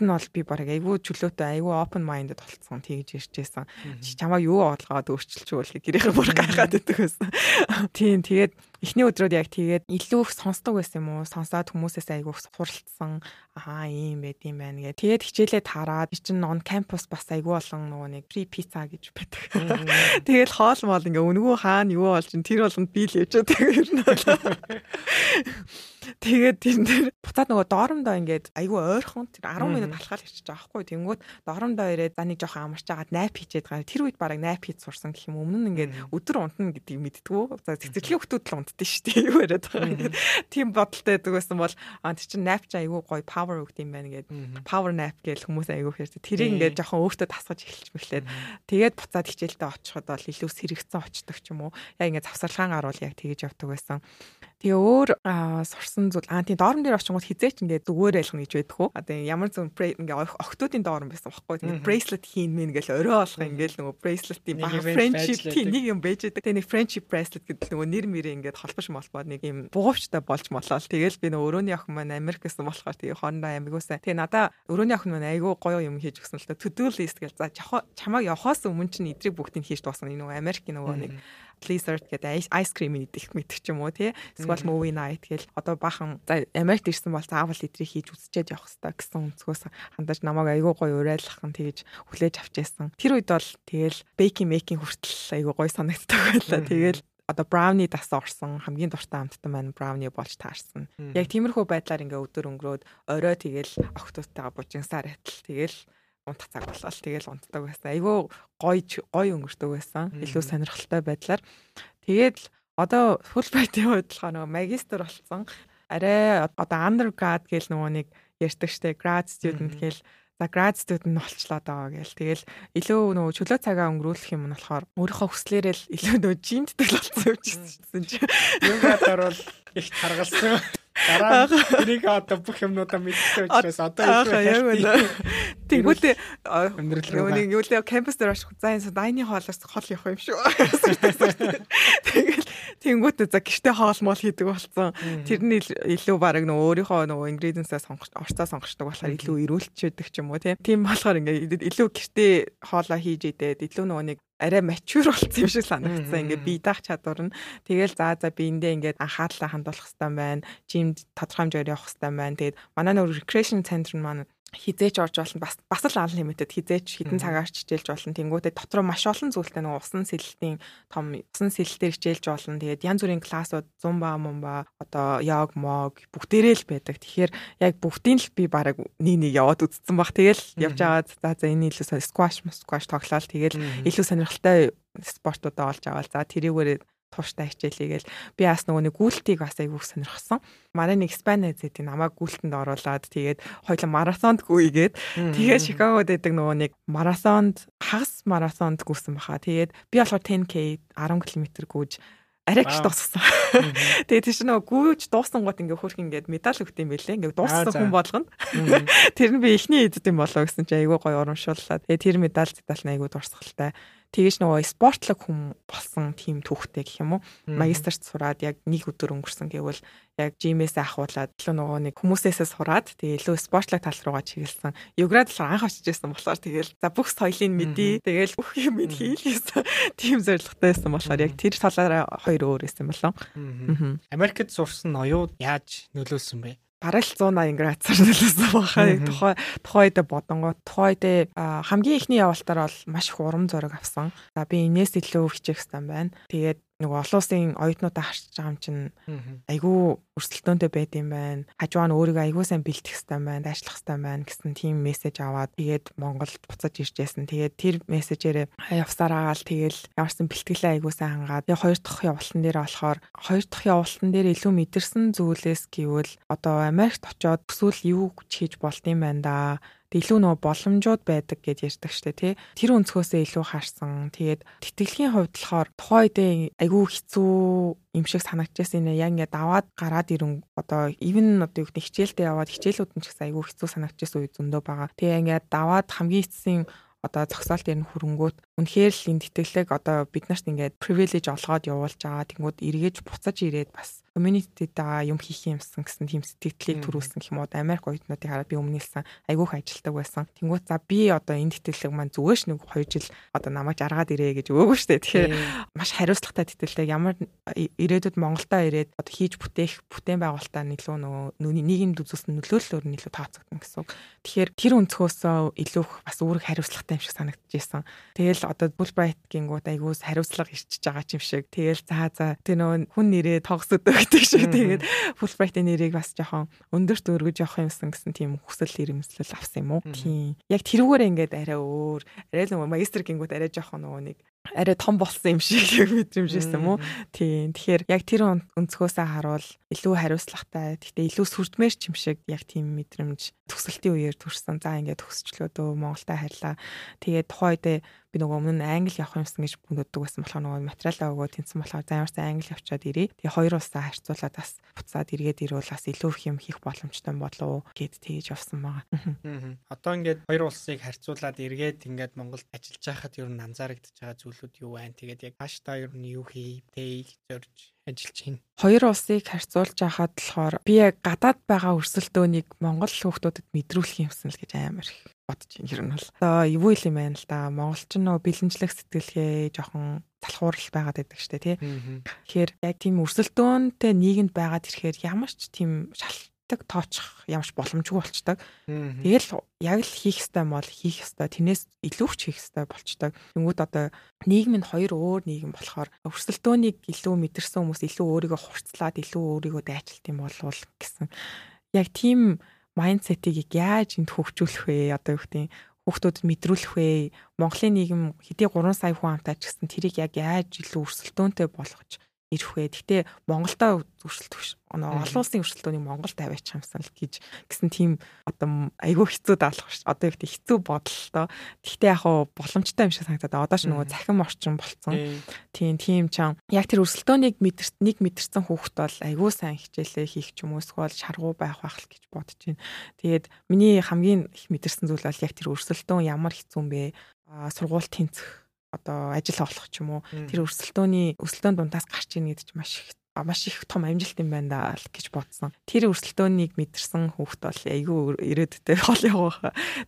нь бол би бараг айгүй чөлөөтэй айгүй open minded болцсон тэгж байсан. Чамаа юу өөрчилж өгөх гэрийнхээ бүр гайхаад байдаг байсан. Тийм тэгээд эхний өдрүүд яг тэгээд илүү их сонсдог байсан юм уу? Сонсоод хүмүүсээс айгүй суралцсан. Аа ийм байд юм байна гэ. Тэгээд хичээлээ таараад чинь on campus бас айгүй болон нөгөө нэг free pizza гэж байдаг. Тэгэл хоол моол ингээ өнгөө хаана юу болж тэр болгонд би л явж байгаа. Тэгээд тийм дээр буцаад нөгөө доорондоо ингээд айгүй ойрхон тэр 10 минут алхаал ирчихэж байгаа байхгүй. Тэнгүүд доорондоо ирээд за нэг жоохон амарч агаад найп хийчээд байгаа. Тэр үед бараг найп хийж сурсан гэх юм өмнө нь ингээд өдөр унтна гэдгийг мэдтгүү. За цэцэрлэгийн хүмүүс л унт боддөө шүү дээ. Юу яриад байгаа юм. Тийм бодолтой байдаг байсан бол тий чинь nap ч айгүй гоё power өгд юм байна гэдэг. Power nap гэж хүмүүс айгүй хэрэг. Тэрийг ингээд жоохон өөртөө тасгаж эхэлж мэхлээд тэгээд буцаад хичээлдээ очиход бол илүү сэрэгцэн очдог ч юм уу. Яг ингээд завсарлагаан гаруул яг тэгэж явдаг байсан. Тэгээ өөр сурсан зүйл аа тийм доорн дээр очингууд хизээч ингээд зүгээр байлгах гэж байдаг хөө. Одоо ямар зөв ингээд октоодын доорн байсан байхгүй. Тэгээд bracelet хийн мэн гэж орой болох ингээд нөгөө bracelet-ийн баг friendship тийм нэг юм байж байдаг. Тэгээ нэг friendship bracelet гэдэг нөгөө нэр мэрээ ингээд холбош молбоод нэг юм бугуувчтай болж молоо. Тэгэл би нөгөө өрөөний охин маань Америк гэсэн болохоор тэгээ хоорондоо амигуусаа. Тэгээ надаа өрөөний охин маань айгүй гоё юм хийж өгсөн л та. To do list гэж за чамаа явахаас өмнө чинь эдрийг бүгдийг хийж дуусгана. Нөгөө Америкийн нөгөө нэг Blizzard гэдэг ice cream идэх мэдэх ч юм уу тий. Эсвэл movie night гэл одоо бахан за Америкт ирсэн бол заавал идрийг хийж үзчихэд явах хэрэгтэй гэсэн өнцгөөс хандаж намайг айгүй гоё урайлахын тэгж хүлээж авч яасан. Тэр үед бол тэгэл baking making хүртэл айгүй гоё санагддаг байлаа. Тэгэл одоо брауни дас орсон хамгийн дуртай амттан маань брауни болж таарсан. Яг тиймэрхүү байдлаар ингээ өдөр өнгөрөөд орой тэгэл охтуудтайгаа бужинсаар атал тэгэл унтах цаг болол тэгэл унтдаг байсан. Айгүй гоё гоё өнгөрдөг байсан. Илүү сонирхолтой байдлаар. Тэгээд одоо Fulbright-ийн хувьд болохоор нөгөө магистр болсон. Арай одоо undergrad гэл нөгөө нэг ярьдаг штэ grad student гэл за grad student болчлоо даа гээл. Тэгэл илүү нөгөө чөлөө цагаа өнгөрүүлэх юм нь болохоор өөрийнхөө хүслээрээ л илүү нөгөө жимтдэг болсон юм чинь. Юугаар бол их таргалсан. Дараа тэрийг одоо бүх юмнуудаа мэдчихсэн учраас одоо яг үнэ. Тэгвэл нэг юу л кампус дээр очих за энэ дайны хоолоос хол явах юм шүү. Тэнгуүтэ за гэрте хоол мол хийдэг болсон. Тэрний илүү баг нөгөө өөрийнхөө нөгөө ингредиенсаа сонгож орцоо сонгочдог болохоор илүү ирүүлчихэд ч юм уу тийм болохоор ингээ илүү гэрте хоолоо хийж идээд илүү нөгөө нэг арай mature болсон юм шиг санагдсан. Ингээд бие даах чадвар нь тэгэл за за биендээ ингээд анхаарлаа хандуулах хэрэгтэй байна. Жимд тодорхой хэмжээгээр явах хэрэгтэй байна. Тэгээд манай нөр recreation center маань хизээч орж болно. Бас бас л ан лимитэд хизээч хідэн цагаар хичээлж болно. Тэнгүүтээ дотроо маш олон зүйлтэй нэг усан сэлэлтийн том усан сэлэлтээр хичээлж болно. Тэгээд янз бүрийн классууд зумба мумба одоо йог мог бүгдээрээ л байдаг. Тэгэхээр яг бүгдийн л би бараг нэг нэг яваад үзсэн баг. Тэгэл явж аваад за за энэ илүү скваш скваш тоглоал. Тэгэл илүү сонирхолтой спортуудаа олж аваад за тэрийгээр тууштай хичээлийгээл би бас нөгөө нэг гүйлтийг бас айгүйх сонирхсан. Манай нэг Испани зэт намайг гүйлтэнд оруулаад тэгээд хоёул марафонд гүйгээд тэгээд Чикагод байдаг нөгөө нэг марафонд хагас марафонд гүйсэн баха. Тэгээд би болохоор 10k 10 км гүйж арай гэж дууссан. Тэгээд тийш нөгөө гүйж дууссан гот ингээ хөрх ингээд медаль өгт юм бэлээ. Ингээ дууссан хүн болгоно. Тэр нь би эхний эдд юм болоо гэсэн чи айгүй гоё урамшууллаа. Тэгээд тэр медаль зэтал айгүй дурсгалтай тэгэж нөгөө спортлог хүн болсон тийм түүхтэй гэх юм уу. Магистрт сураад яг нэг өдөр өнгөрсөн гэвэл яг жимээс ахуулаад илүү нөгөө нэг хүмүүсээсээ сураад тэгээ илүү спортлог тал руугаа чиглэсэн. Юград л анх очиж байсан болохоор тэгэл за бүх соёлыг мэдээ. Тэгэл бүх юм хийлээсэн. Тийм зорилготой байсан болохоор яг тэр талаараа хоёр өөр байсан болоо. Америкт сурсан оюуд яаж нөлөөлсөн бэ? Бараг л 180 градусаар нөлөөсөн бахаа. Тухай тухайд бодонгоо тухайд хамгийн ихний явалтаар бол маш их урам зориг авсан. За би энэс илүү хичээх гэсэн байна. Тэгээд нөгөө олон улсын оюутнуудаа харж байгаа юм чинь айгүй өрсөлдөөнтэй байд юм байна. Хажуугаар нь өөрийгөө айгүй сайн бэлтгэх хэрэгтэй байна, дайшлах хэрэгтэй байна гэсэн тийм мессеж аваад тэгээд Монголд буцаж ирж байсан. Тэгээд тэр мессежээр явсараа л тэгээд ямарсан бэлтгэлээ айгүй сайн хангаад тэгээд хоёр дахь явуултан дээр болохоор хоёр дахь явуултан дээр илүү мэдэрсэн зүйлээс гэвэл одоо Америкт очоод төсөөл юу хийж болд юм байна да илүү нөгөө боломжууд байдаг гэж ярьдаг штэ тий. Тэр өнцгөөсөө илүү харсан. Тэгээд тэтгэлгийн хувьд болохоор тухайн үедээ айгүй хэцүү юм шиг санагдчихсан нэ яг ингээд даваад гараад ирэн одоо even одоо юу гэх хичээлдээ яваад хичээлүүд нь ч гэсэн айгүй хэцүү санагдчихсан үе зөндөө байгаа. Тэгээ ингээд даваад хамгийн эцсийн одоо зогсоолт ер нь хөрөнгөт үнэхээр л энэ тэтгэлэг одоо бид нарт ингээд privilege олгоод явуулж байгаа. Тэнгүүд эргэж буцаж ирээд бас community-daa юм хийх юмсан гэсэн тийм сэтгэлдлийг төрүүлсэн гэх юм уу Америк оюутнуудыг хараад би өмнөлсөн айгүйх ажилтдаг байсан. Тэнгүүт за би одоо энэ тэтгэлэг маань зүгээш нэг 2 жил одоо намайг жаргаад ирээ гэж өгөөгүй штэ. Тэгэхээр маш хариуцлагатай тэтгэлэг ямар ирээдүйд Монголдо ирээд одоо хийж бүтээх бүтээн байгуулалтаа илүү нөгөө нийгэмд үзүүлсэн нөлөөллөөр нь илүү тооцогдно гэсэн үг. Тэгэхээр тэр өнцгөөсөө илүү бас үүрэг хариуцлагатай юм шиг санагдчихсан. Тэгэл одоо Fulbright гингүүд айгуус хариуцлага ирчихэж байгаа юм шиг. Тэгэл за за тэр нөгөө хүн нэрээ тогсод гэдэг шиг тэгээд Fulbright-ийн нэрийг бас жоохон өндөрт өргөж явах юмсан гэсэн тийм хүсэл эрмэлзэл авсан юм уу. Тийм. Яг тэрүүгээр ингээд арай өөр, арай л магистр гингүүд арай жоохон нөгөө нэг арай том болсон юм шиг мэдрэмжсэн юм уу. Тийм. Тэгэхээр яг тэр өнцгөөсөө харуул илүү хариуцлагатай, гэхдээ илүү сүрдмээр ч юм шиг яг тийм мэдрэмж төгсөлтийн үеэр төрсэн. За ингээд төгсчлөө дөө Монголтай харьлаа. Тэгээд тухайд би нөгөө өмнө нь англи явах юмсан гэж бүндддэг байсан болохоор нөгөө материалаа өгөө тэнцэн болохоор за ямарсан англи явчаад ирээ. Тэгээ хоёр улсаа харьцуулаад бас буцаад эргээд ирвэл бас илүү их юм хийх боломжтой болов гэд тэгж явсан байгаа. Одоо ингээд хоёр улсыг харьцуулаад эргээд ингээд Монголд ажиллаж байхад ер нь анзаарэгдэж байгаа зүйлүүд юу байна? Тэгээд яг хааш та ер нь юу хийв? Тэг зорж ажиллаж байна. Хоёр улсыг харьцуулж байхад болохоор би яг гадаад байгаа өрсөлдөөнийг Монгол хүүхдүүдэд мэдрүүлэх юмсан л гэж амар их бодож. Ер нь бол одоо юу юм байна л да. Монголч нөө бэлэнчлэх сэтгэлгээ жоохон залхуурал байгаад байдаг штэ тий. Тэгэхээр яг тийм өрсөлдөөнтэй нийгэмд байгаад ирэхээр ямар ч тийм шал болцдог тоочих ямарч боломжгүй болцдог. Тэгэл яг л хийх ёстой мол хийх ёстой. Тэрнээс илүү ч хийх ёстой болцдог. Тэнгүүд одоо нийгэм нь хоёр өөр нийгэм болохоор өрсөлдөөнийг илүү мэдэрсэн хүмүүс илүү өөрийгөө хурцлаад илүү өөрийгөө дайчилт юм болвол гэсэн. Яг тийм майндсетийг яаж энд хөгжүүлэх вэ? Одоо юу гэдэг хүүхдүүдэд мэдрүүлэх вэ? Монголын нийгэм хэдий 3 сая хүн амтаач гэсэн тэрийг яг яаж илүү өрсөлдөөнтэй болгож ирэх вэ? Гэтэ Монголдо зөрчилдөг олон улсын өрсөлдөөнийг Монголд тавиачих юмсан л гэж гэсэн тийм одоо айгүй хэцүү даалгах ш. Одоо их хэцүү бодлоо. Гэхдээ яг хаа боломжтой юм шиг санагдаад одоо ч нөгөө захин орчин болцсон. Тийм тийм чам. Яг тэр өрсөлдөөнийг мэдэрт нэг мэдэрсэн хүүхэд бол айгүй сайн хичээлээ хийх ч юм уу эсвэл шаргуу байх байх л гэж бодож байна. Тэгээд миний хамгийн их мэдэрсэн зүйл бол яг тэр өрсөлдөөн ямар хэцүү юм бэ? сургууль тэнцэх одоо ажил олох ч юм уу тэр өрсөлдөөний өрсөлдөөнд дундаас гарч ийн гэдэг чинь маш их маш их том амжилт юм байна л гэж бодсон. Тэр өрсөлдөөнийг мэдэрсэн хүүхд бол айгүй ирээдүйдээ хол явах.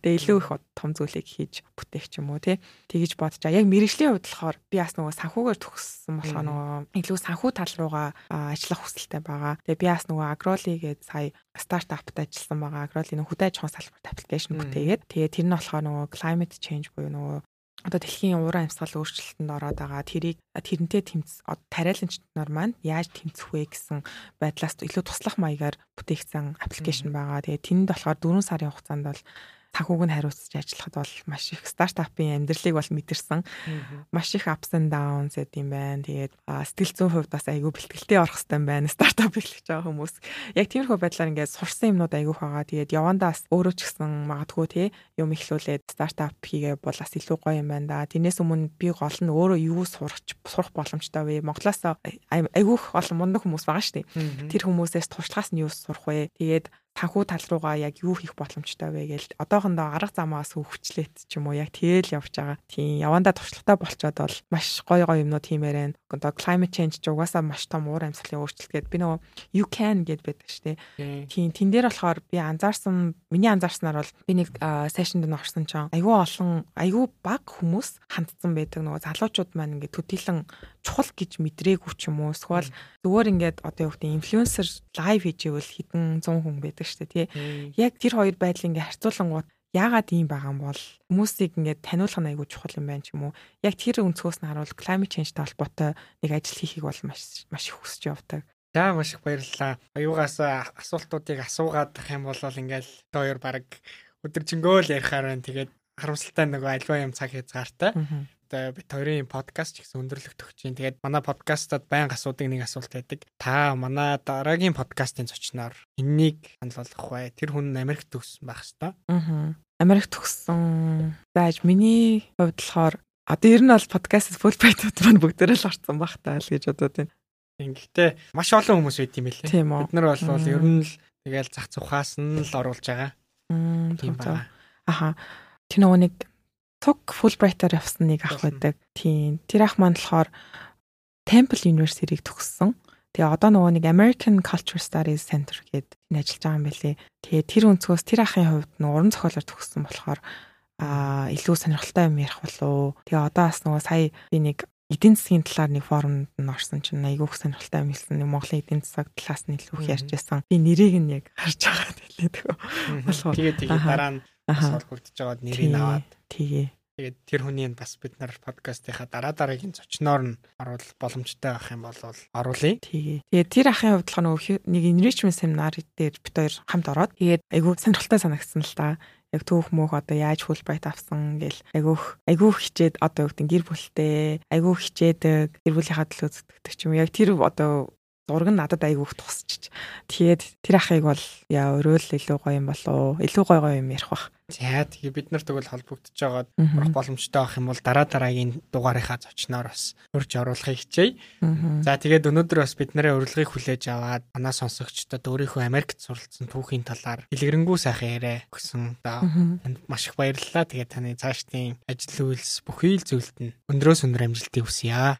Тэгээ илүү их том зүйлийг хийж бүтээх ч юм уу тий. Тэгэж бодчаа. Яг мэрэгжлийн хувьд болохоор би бас нөгөө санхүүгээр төгссөн болохоор нөгөө илүү санхүү тал руугаа ажиллах хүсэлтэй байгаа. Тэгээ би бас нөгөө агроли гээд сая стартапт ажилласан байгаа. Агроли нөгөө хөдөө аж ахуйн салбарт аппликейшн бүтээгээд тэгээ тэр нь болохоор нөгөө climate change буюу нөгөө одоо дэлхийн уран амьсгал өөрчлөлтөнд ороод байгаа тэрийг тэрнтэй тэмц тариаланчнаар маань яаж тэмцэх вэ гэсэн байдлаас илүү туслах маягаар бүтээгдсэн аппликейшн байгаа. Тэгээ тэнд болохоор 4 сарын хугацаанд бол санхүүг нь хариуцж ажиллахад бол маш их стартапын амьдралыг бол мэдэрсэн. Маш их ups and downs гэдэг юм байна. Тэгээд сэтгэл зүйн хувьд бас айгүй бэлтгэлтэй орох юм байна. Стартап эхлэж байгаа хүмүүс. Яг тиймэрхүү байдлаар ингээд сурсан юмнууд айгүй байгаа. Тэгээд явандаас өөрөө ч гэсэн магадгүй тий юм ихлүүлээд стартап хийгээ бол бас илүү гоё юм байна да. Тэрнээс өмнө би гол нь өөрөө юу сурах сурах боломжтой вэ? Монголоос айгүйх олон мундаг хүмүүс байгаа шүү дээ. Тэр хүмүүсээс туршлагаас нь юу сурах вэ? Тэгээд санхүү тал руугаа яг юу хийх боломжтой вэ гээл одоохондоо арга замаас хөвчлээд ч юм уу яг тэгэл явж байгаа. Тийм явандаа туршлагатай болчоод бол маш гоё гоё юмнууд хиймээрэн. Одоо climate change ч угаасаа маш том уур амьсгалын өөрчлөлт гээд би нөгөө you can гэд байдаг шүү дээ. Тийм тэн дээр болохоор би анзаарсан миний анзаарснаар бол би нэг сешнд нь орсон ч айгүй олон айгүй баг хүмүүс хандсан байдаг нөгөө залуучууд маань ингээд төдийлөн чухал гэж мэдрээгүй ч юм уу эсвэл зүгээр ингээд одоо юу гэдэг инфлюенсер лайв хийж ивэл хэдэн 100 хүн байдаг шүү дээ тий. Яг тэр хоёр байдлыг ингээд харьцуулангууд яагаад ийм байгаа юм бол хүмүүсийг ингээд таниулах нь айгүй чухал юм байна ч юм уу. Яг тэр өнцгөөс нь харуул climate change-тай холбоотой нэг ажил хийхийг бол маш маш их хүсэж явдаг. За маш их баярлалаа. Аюугаас асуултуудыг асуугаад ах юм бол ингээл хоёр баг өдөржингөө л ярихаар байна. Тэгээд харамсалтай нөгөө альва юм цаг хязгаартай бит хоёрын подкаст ч гэсэн өндөрлөгт өгч чинь. Тэгээд манай подкастад байнга асуудаг нэг асуулт байдаг. Та манай дараагийн подкастын зочноор энэнийг хандлуулах бай. Тэр хүн Америкт төгссөн байх хэвээр. Аа. Америкт төгссөн. Зааж миний хувьд болохоор одоо ер нь бол подкастд фулбрайтууд маань бүгдээрээ л орсон байх таа л гэж бодоод байна. Ингэхдээ маш олон хүмүүс байт юм билээ. Бид нар бол ер нь л тэгэл зах цухаас нь л оруулж байгаа. Тийм байна. Аха. Тэр нөгөө нэг Туг Fulbright-аар явсан нэг ах байдаг. Тийм. Тэр ах маань болохоор Temple University-ийг төгссөн. Тэгээ одоо нөгөө нэг American Culture Studies Center гэдэг энэ ажиллаж байгаа юм билий. Тэгээ тэр өнцгөөс тэр ахын хувьд нөгөө уран зохиолоор төгссөн болохоор аа илүү сонирхолтой юм ярих болов. Тэгээ одоо бас нөгөө сая би нэг эдийн засгийн талаар нэг форумд нь орсон чинь айгүйх сонирхолтой юм хэлсэн. Нэг Монголын эдийн засаг талаас нь илүү их ярьж байсан. Би нэрийг нь яг харж байгаа хэлээ тэгээ. Тэгээд тэгээд дараа нь асуул хүрдэж байгаад нэрийг аваад тэгээ Тэгээд тэр хүний бас бид нар подкастынхаа дараа дараагийн зочноор нь оруулах боломжтой байх юм бол оруулъя. Тэгээ. Тэгээд тэр ахын хувьд л нэг enrichment seminar дээр бид хоёр хамт ороод тэгээд айгүй сонирхолтой санагдсан л та. Яг түүх мөөх одоо яаж Fulbright авсан гэл айгүйх айгүйх хичээд одоо юу гэдэг гэр бүлтэй айгүйх хичээдэг гэр бүлийнхаа төлөө зүтгэдэг ч юм. Яг тэр одоо зураг нь надад айгүйх тусчих. Тэгээд тэр ахыг бол яа өрөөл илүү гоё юм болоо. Илүү гоё гоё юм ярих бах. За тэгээ бид нар тэгвэл холбогдож байгаад урах боломжтой байх юм бол дараа дараагийн дугаарынхаа зочноор бас урьж оруулахыг хичээе. За тэгээд өнөөдөр бас бид нарын урилгыг хүлээж аваад манай сонсогчдод өөрийнхөө Америкт суралцсан түүхийн талаар дэлгэрэнгүй сайхан яриа өгсөн. За маш их баярлалаа. Тэгээд таны цаашдын ажил үйлс бүхий л зүйлд нь өндрөөс өндөр амжилтыг хүсье.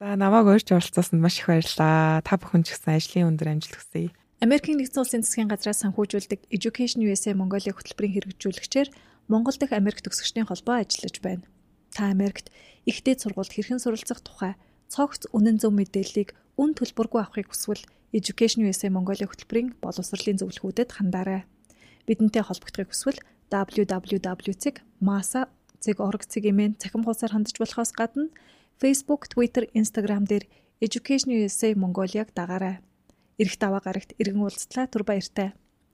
За намайг урьж оролцсонд маш их баярлалаа. Та бүхэн ч гэсэн ажлын өндөр амжилт хүсье. Америкийн нэгдсэн улсын засгийн газраас санхүүжүүлдэг Education USA Mongolia хөтөлбөрийн хэрэгжүүлэгчээр Монгол дахь Америк төгсөгчдийн холбоо ажиллаж байна. Та Америкт ихтэй сургуульд хэрхэн суралцах тухай цогц үнэн зөв мэдээллийг үн төлбөргүй авахыг хүсвэл Education USA Mongolia хөтөлбөрийн боловсролын зөвлөхүүдэд хандаарай. Бидэнтэй холбогдохыг хүсвэл www.masa.org цэгийн цахим хуудасаар хандж болохоос гадна Facebook, Twitter, Instagram дээр Education USA Mongolia-г дагаарай. Ирэх даваа гарагт иргэн уулзтлаа түр баяртай.